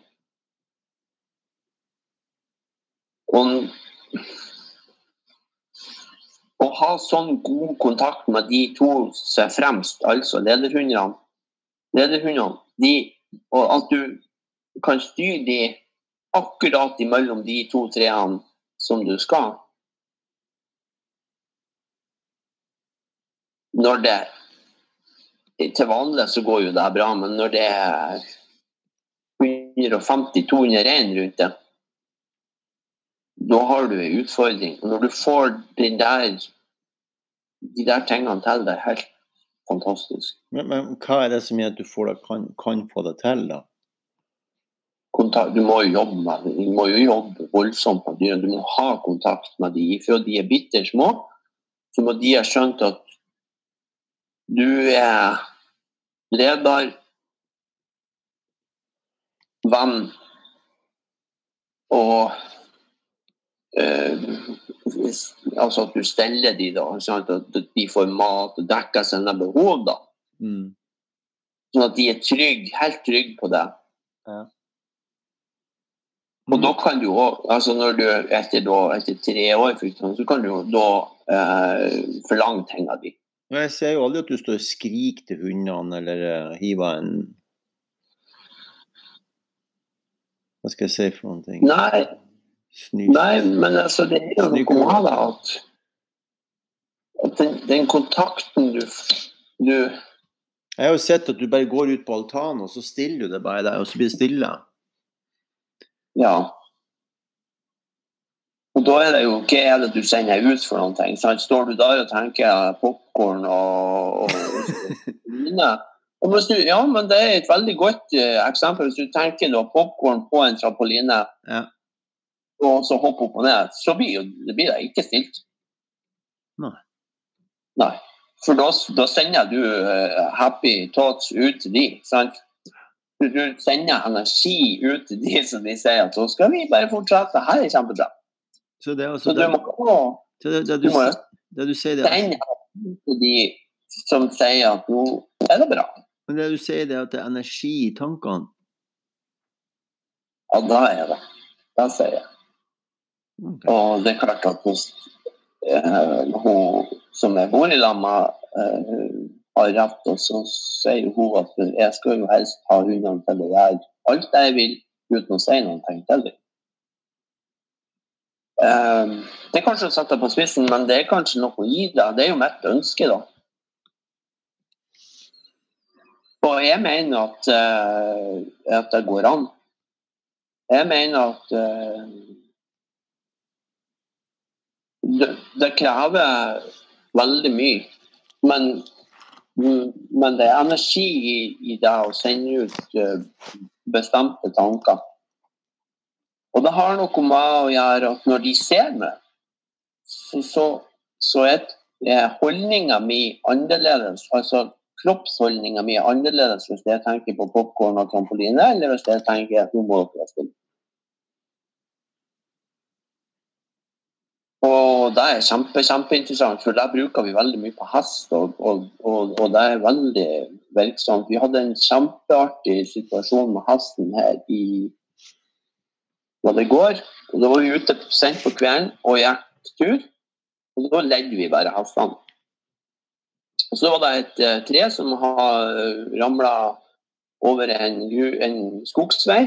Å ha sånn god kontakt med de to som er fremst, altså lederhundene, lederhundene de, og at du kan styre de akkurat imellom de to treene som du skal. Når det Til vanlig så går jo det bra, men når det er 150-200 rein rundt det, da har du en utfordring. Når du får den der, de der tingene til, det er helt fantastisk. Men, men hva er det som gjør at du får det, kan, kan få det til, da? Kontakt, du må jo jobbe med det. Du må jo jobbe voldsomt med dyrene. Du må ha kontakt med dem. Fra de er bitte små, så må de ha skjønt at du er leder, venn og eh, altså at du steller de da, at de får mat og dekker sine behov. da. Mm. Sånn at de er trygge, helt trygge på det. Ja. Og da kan du òg, altså når du etter, da, etter tre år, så kan du da eh, forlange ting av dem. Jeg ser jo aldri at du står og skriker til hundene eller uh, hiver en Hva skal jeg si for noen ting? Nei, Snus. nei, men altså det er jo noe med det at, at den, den kontakten du, du Jeg har jo sett at du bare går ut på altanen, og så stiller du det bare der, og så blir det stille. Ja. Og da er det jo hva er det du sender ut for noen ting? Sant? Står du der og tenker popkorn og, og og, og du, Ja, men det er et veldig godt uh, eksempel. Hvis du tenker da popkorn på en trampoline, Ja. og så hopper opp og ned, så blir jo, det blir det ikke stilt. Nei. Nei. For da, da sender du uh, happy thoughts ut til de, sant? Du, sender energi ut til de som de sier at så skal vi bare fortsette, her er kjempebra. Så det er altså Så du det, må det, det, du det sier, det, til de som sier at nå er det bra. men det du sier, det er at det er energi i tankene. Ja, da er det. Da sier jeg. Okay. Og det er klart at hvis eh, hun som jeg bor i lag med, eh, har rett, og så sier hun at jeg skal jo helst ha hundene til å gjøre alt jeg vil, uten å si noen ting til dem. Eh, det er kanskje å sette det på spissen, men det er kanskje noe i det. Det er jo mitt ønske, da. Og jeg mener at, uh, at det går an. Jeg mener at uh, det, det, krever veldig mye. Men, men det er energi i, i, det å sende ut uh, bestemte tanker. Og det har noe med å gjøre at når de ser meg, så, så, så er, holdninga mi annerledes. Altså kroppsholdninga mi er annerledes hvis jeg tenker på popkorn og trampoline, eller hvis jeg tenker at nå må dere spille. Og det er kjempe, kjempeinteressant, for der bruker vi veldig mye på hest, og, og, og, og, det er veldig virksomt. Vi hadde en kjempeartig situasjon med hesten her i var det går. og Da var vi ute sent på kvelden og gikk tur, og da ledde vi bare hestene. Og så var det et uh, tre som har uh, ramla over en, en, skogsvei.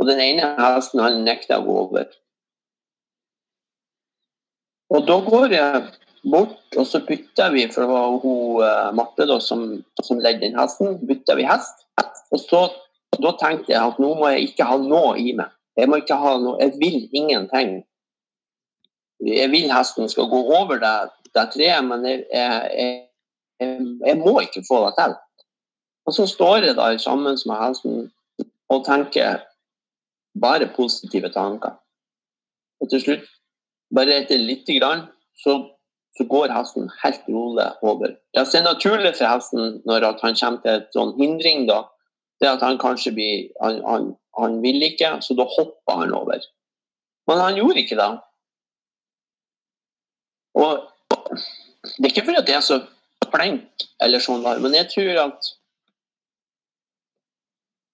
Og den ene hesten han nekta å gå over. Og da går jeg bort, og så bytter vi, for det var hun uh, Marte da, som, som ledde den hesten, bytter vi hest. Og så, da tenkte jeg at nå må jeg ikke ha noe i meg. Jeg må ikke ha noe, jeg vil ingenting. Jeg vil hesten skal gå over det, det treet, men jeg, jeg, jeg må ikke få det til. Og så står jeg der sammen med hesten og tenker bare positive tanker. Og til slutt, bare etter lite grann, så, så, går hesten helt rolig over. Det er naturlig for hesten når han kommer til en sånn hindring, da, det at han kanskje blir han, han, han vil ikke, så da hopper han over. Men han gjorde ikke det. Og det er ikke fordi det er så flink, eller sånn, men jeg tror at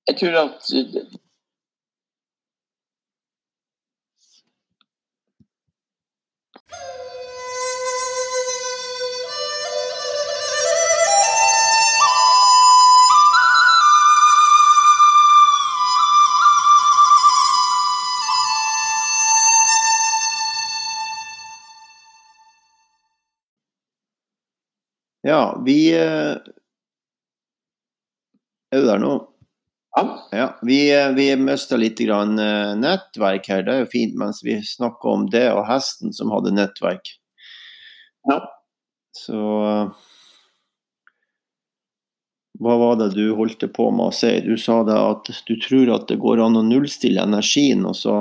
Jeg tror at Ja, vi eh, Er du der nå? Ja. ja vi eh, vi mista litt grann eh, nettverk her. Det er jo fint mens vi snakker om det og hesten som hadde nettverk. Ja. Så Hva var det du holdt på med å si? Du sa det at du tror at det går an å nullstille energien, og så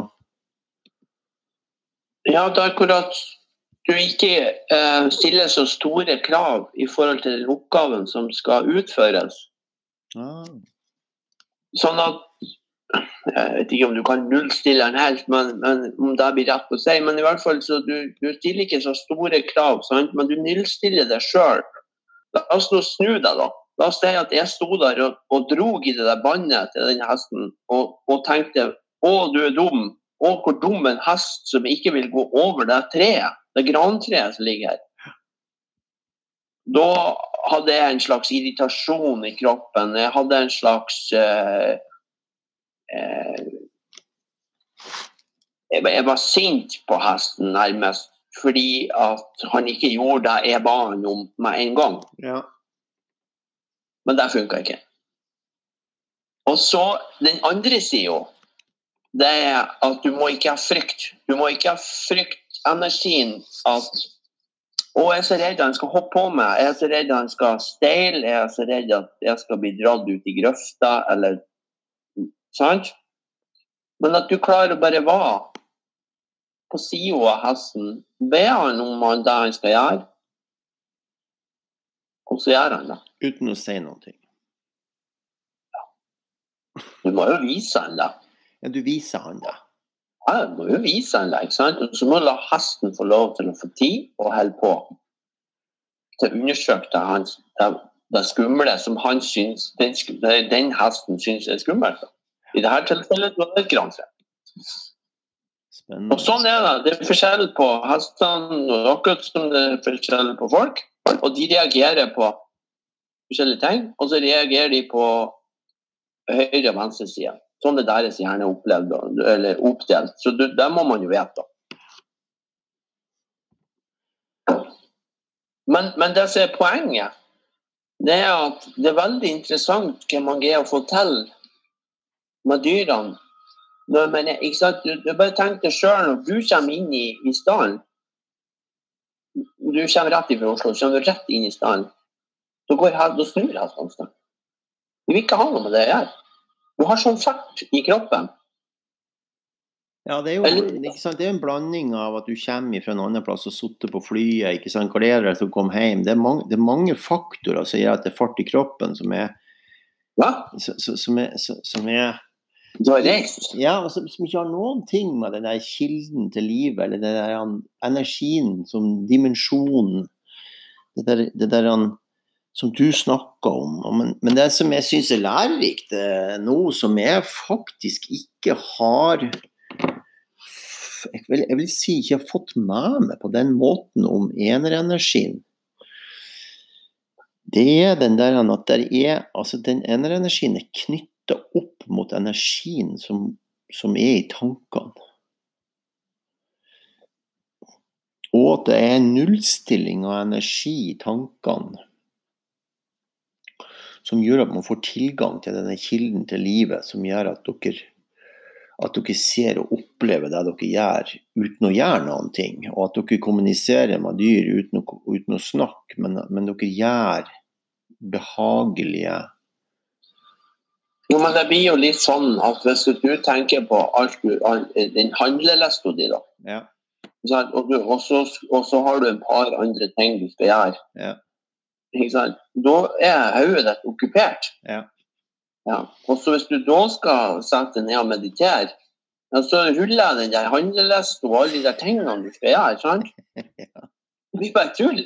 Ja, det er akkurat du ikke uh, stiller så store krav i forhold til den oppgaven som skal utføres. Ah. Sånn at Jeg vet ikke om du kan nullstille den helt, men, men, om det blir rett å si. Men i hvert fall så du, du stiller ikke så store krav, sant? men du nullstiller deg sjøl. La oss nå snu deg, da. La oss si at jeg sto der og, og drog i det der båndet til den hesten og, og tenkte å, du er dum. Å, hvor dum en hest som ikke vil gå over det treet det grantreet som ligger her. Da hadde jeg en slags irritasjon i kroppen. Jeg hadde en slags eh, eh, Jeg var sint på hesten, nærmest, fordi at han ikke gjorde det jeg ba han om med en gang. Ja. Men det funka ikke. Og så den andre sida, det er at du må ikke ha frykt. Du må ikke ha frykt energien at og jeg er så redd han skal hoppe på meg, jeg er så redd han skal steile, jeg er så redd at jeg skal bli dratt ut i grøfta, eller Sant? Men at du klarer å bare være på sida av hesten, be han om det han skal gjøre, og så gjør han det. Uten å si noe. Ja. Du må jo vise han det. Ja, du viser han det. Ja, må jo vise en lek. sant? Og så må du la hesten få lov til å få tid og holde på til å undersøke det, hans, det, det skumle som han syns, den, den hesten syns er skummelt. I dette tilfellet var det et grantre. Og sånn er det. Det er forskjell på hestene, og akkurat som det er forskjell på folk. Og de reagerer på forskjellige ting, og så reagerer de på høyre- og venstresida. Sånn er deres hjerne opplevd, eller oppdelt. Så det må man jo vite. Men, men det som er poenget, det er at det er veldig interessant hva man greier å få til med dyrene. Når man, ikke sant? Du, du bare tenk deg sjøl når du kommer inn i, i stallen. Du kommer rett fra Oslo, så kommer du rett inn i stallen. Da går da snur hestene. De vil ikke ha noe med det å gjøre. Du har sånn fart i kroppen. Ja, det er, jo, det er en blanding av at du kommer fra en annen plass og sitter på flyet. ikke sant? hva deg til å komme hjem. Det er, mange, det er mange faktorer som gjør at det er fart i kroppen som er, ja. som er, som er? Ja, som, som ikke har noen ting med den der kilden til livet, eller den der energien som dimensjonen Det der, det der som du snakker om. Men, men det som jeg syns er lærerikt nå, som jeg faktisk ikke har jeg vil, jeg vil, si ikke har fått med meg på den måten om enerenergien. Det er den der at der er, altså den enerenergien er knytta opp mot energien som, som er i tankene. Og at det er nullstilling av energi i tankene som gjør at man får tilgang til denne kilden til livet, som gjør at dere, at dere ser og opplever det dere gjør, uten å gjøre noen ting. Og at dere kommuniserer med dyr uten å, uten å snakke, men, men, dere gjør behagelige Jo, men det blir jo litt sånn at hvis du tenker på alt du, all, den handlelista di, da. Ja. Og, du, og, så, og, så, har du et par andre ting du skal gjøre. Ja. Da er hodet ditt okkupert. Ja. ja. Og så hvis du da skal sette deg ned og meditere, ja, så ruller den der handlelista og alle de der tingene du skal gjøre. sant? Det blir bare tull.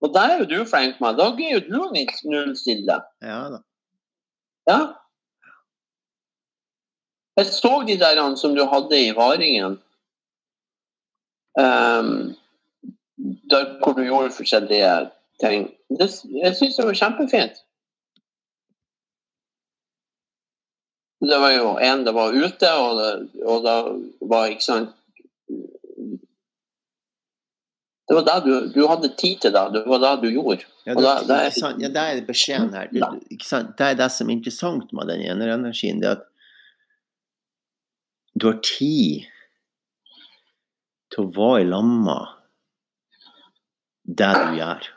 Og der er jo du flink med. Da er jo du nullstille. Ja da. Ja. Jeg så de der som du hadde i Varingen. Um, der hvor du gjorde forskjellige ting. Det, jeg syns det var kjempefint. Det var jo en det var ute, og, det, og da var ikke sant Det var da du, du hadde tid til det. Det var det du gjorde. Ja, det, er, det, er, ja, det er beskjeden her. Det, det, er det som er interessant med den enerenergien. Det er at du har tid til å være i lamma det du gjør.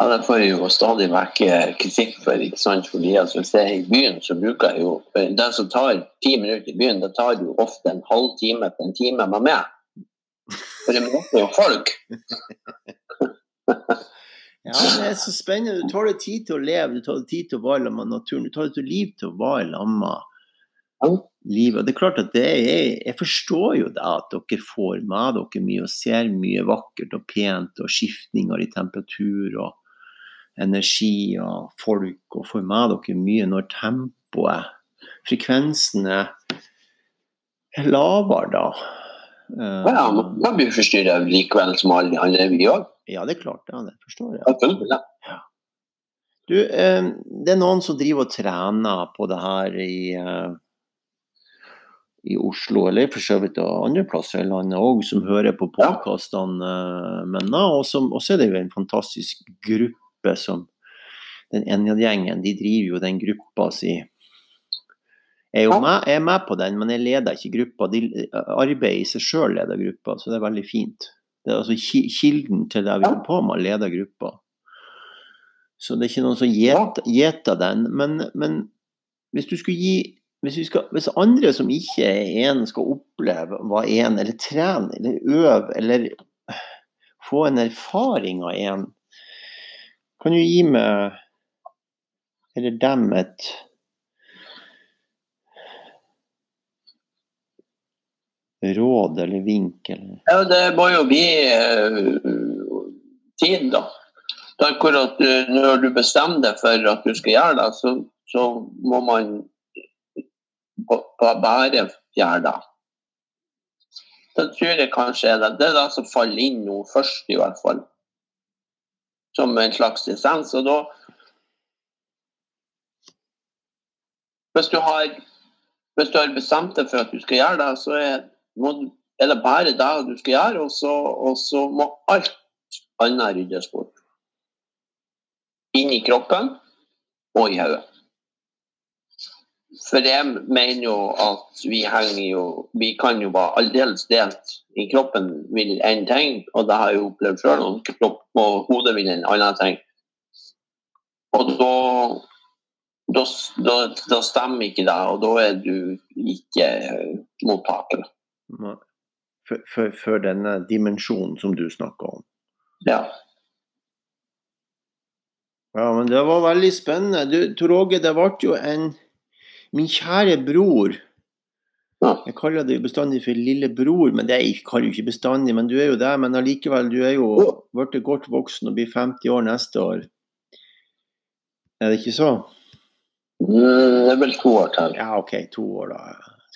Ja, Det får jeg jo stadig vekk kritikk for. ikke sant? Fordi altså, Hvis jeg er i byen, så bruker jeg jo Det som tar ti minutter i byen, det tar jo ofte en halv time til en time med meg. For det møter jo folk. ja, det er så spennende. Du tar deg tid til å leve, du tar deg tid til å være sammen med naturen. Du tar deg liv til å være sammen med livet. Og det er klart at det er, Jeg forstår jo det at dere får med dere mye og ser mye vakkert og pent og skiftninger i temperatur og energi og folk, og får med dere mye når tempoet, frekvensen, er lavere da. Ja, man blir forstyrra likevel som alle andre vi òg. Ja, det er klart. Ja, det forstår jeg. Ja. Du, uh, det er noen som driver og trener på det her i, uh, i Oslo, eller for så vidt andre plasser i landet òg, som hører på podkastene mine. Og så er det jo en fantastisk gruppe som Den Enjad-gjengen, de driver jo den gruppa si jeg er, med, jeg er med på den, men jeg leder ikke gruppa. De, arbeidet i seg sjøl leder gruppa, så det er veldig fint. Det er altså kilden til det vi holder på med, leder gruppa. Så det er ikke noen som gjeter den. Men, men, hvis du skulle gi hvis, skal, hvis, andre som ikke er en, skal oppleve hva en, eller trene, eller øve, eller få en erfaring av en, kan du gi meg, eller dem, et råd eller vink? Eller? Ja, det må jo bli uh, tid, da. Akkurat når du bestemmer deg for at du skal gjøre det, så, så må man bare gjøre det. Da tror jeg kanskje det, det er det som faller inn nå først, i hvert fall. Som en slags dissens. Og da Hvis du har hvis du har bestemt deg for at du skal gjøre det, så er må, er det bare det du skal gjøre, og så, og så må alt annet ryddes bort. Inn i kroppen og i hodet. For jeg mener jo at vi henger jo Vi kan jo være aldeles delt. I kroppen vil én ting, og det har jeg opplevd sjøl, og kropp og hodet vil en annen ting. Og da da, da, da stemmer ikke det, og da er du ikke mottaker. For, for denne dimensjonen som du snakker om. Ja. Ja, men det var veldig spennende. Du, Åge, det ble jo en Min kjære bror. Jeg kaller deg bestandig for lillebror, men det er jeg kaller jo ikke bestandig, men du er jo det. Men allikevel, du er jo blitt godt voksen og blir 50 år neste år. Er det ikke så? Mm, Det er vel to år til. Ja, OK, to år, da.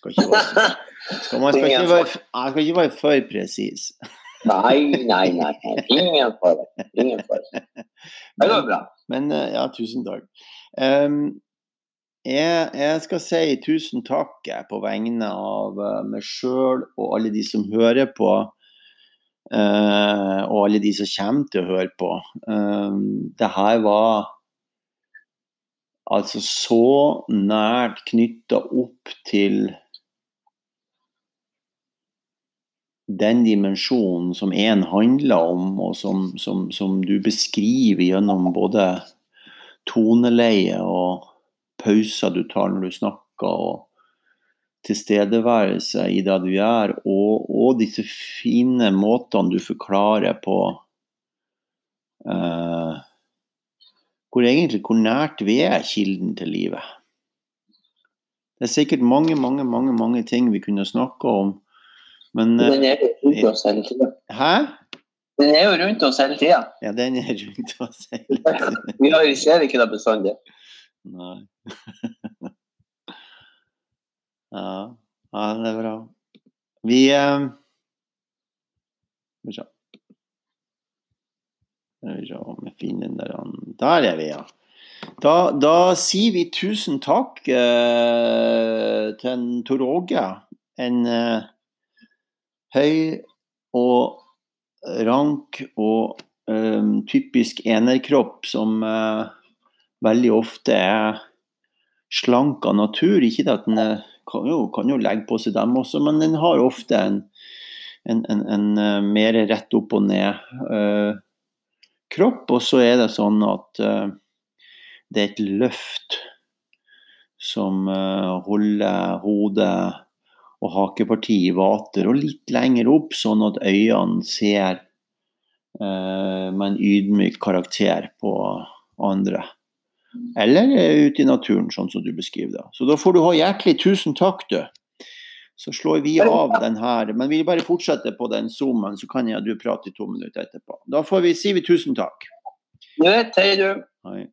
Skal ikke være, skal, man skal ikke være, jeg skal ikke være for presis. Nei, nei, nei. Ingen fare. Ingen fare. Det går bra. Men eh, ja, tusen takk. Em, jeg, jeg skal si tusen takk på vegne av eh, meg sjøl og alle de som hører på. Uh, og alle de som kommer til å høre på. Uh, det her var altså så nært knytta opp til den dimensjonen som én handler om, og som, som, som du beskriver gjennom både toneleie og pauser du tar når du snakker, og tilstedeværelse i det du gjør, og, og disse fine måtene du forklarer på uh, hvor egentlig hvor nært vi er kilden til livet. Det er sikkert mange, mange, mange, mange ting vi kunne snakka om, men eh, Den er jo rundt oss hele tida. Hæ? Den er jo rundt oss hele tida. Ja, den er rundt oss hele har- vi ser ikke det bestandig. Nei. Ja. ja, det er bra. Vi eh, Skal vi se. Skal vi se om jeg finner den der. Der er vi, ja. Da, da sier vi tusen takk eh, til Tor Åge. En eh, høy og rank og eh, typisk enerkropp som eh, veldig ofte er slank av natur. Ikke det at den er, kan, jo, kan jo legge på seg dem også, men den har ofte en, en, en, en eh, mer rett opp og ned eh, kropp. Og så er det sånn at eh, det er et løft som eh, holder hodet og hakepartiet i vater og litt lenger opp, sånn at øynene ser eh, med en ydmyk karakter på andre. Eller eh, ute i naturen, sånn som du beskriver det. Så da får du ha hjertelig tusen takk, du. Så slår vi av den her. Men vi bare fortsetter på den zoomen, så kan jeg du prate i to minutter etterpå. Da får vi, sier vi tusen takk. Ja, hei du. Hei.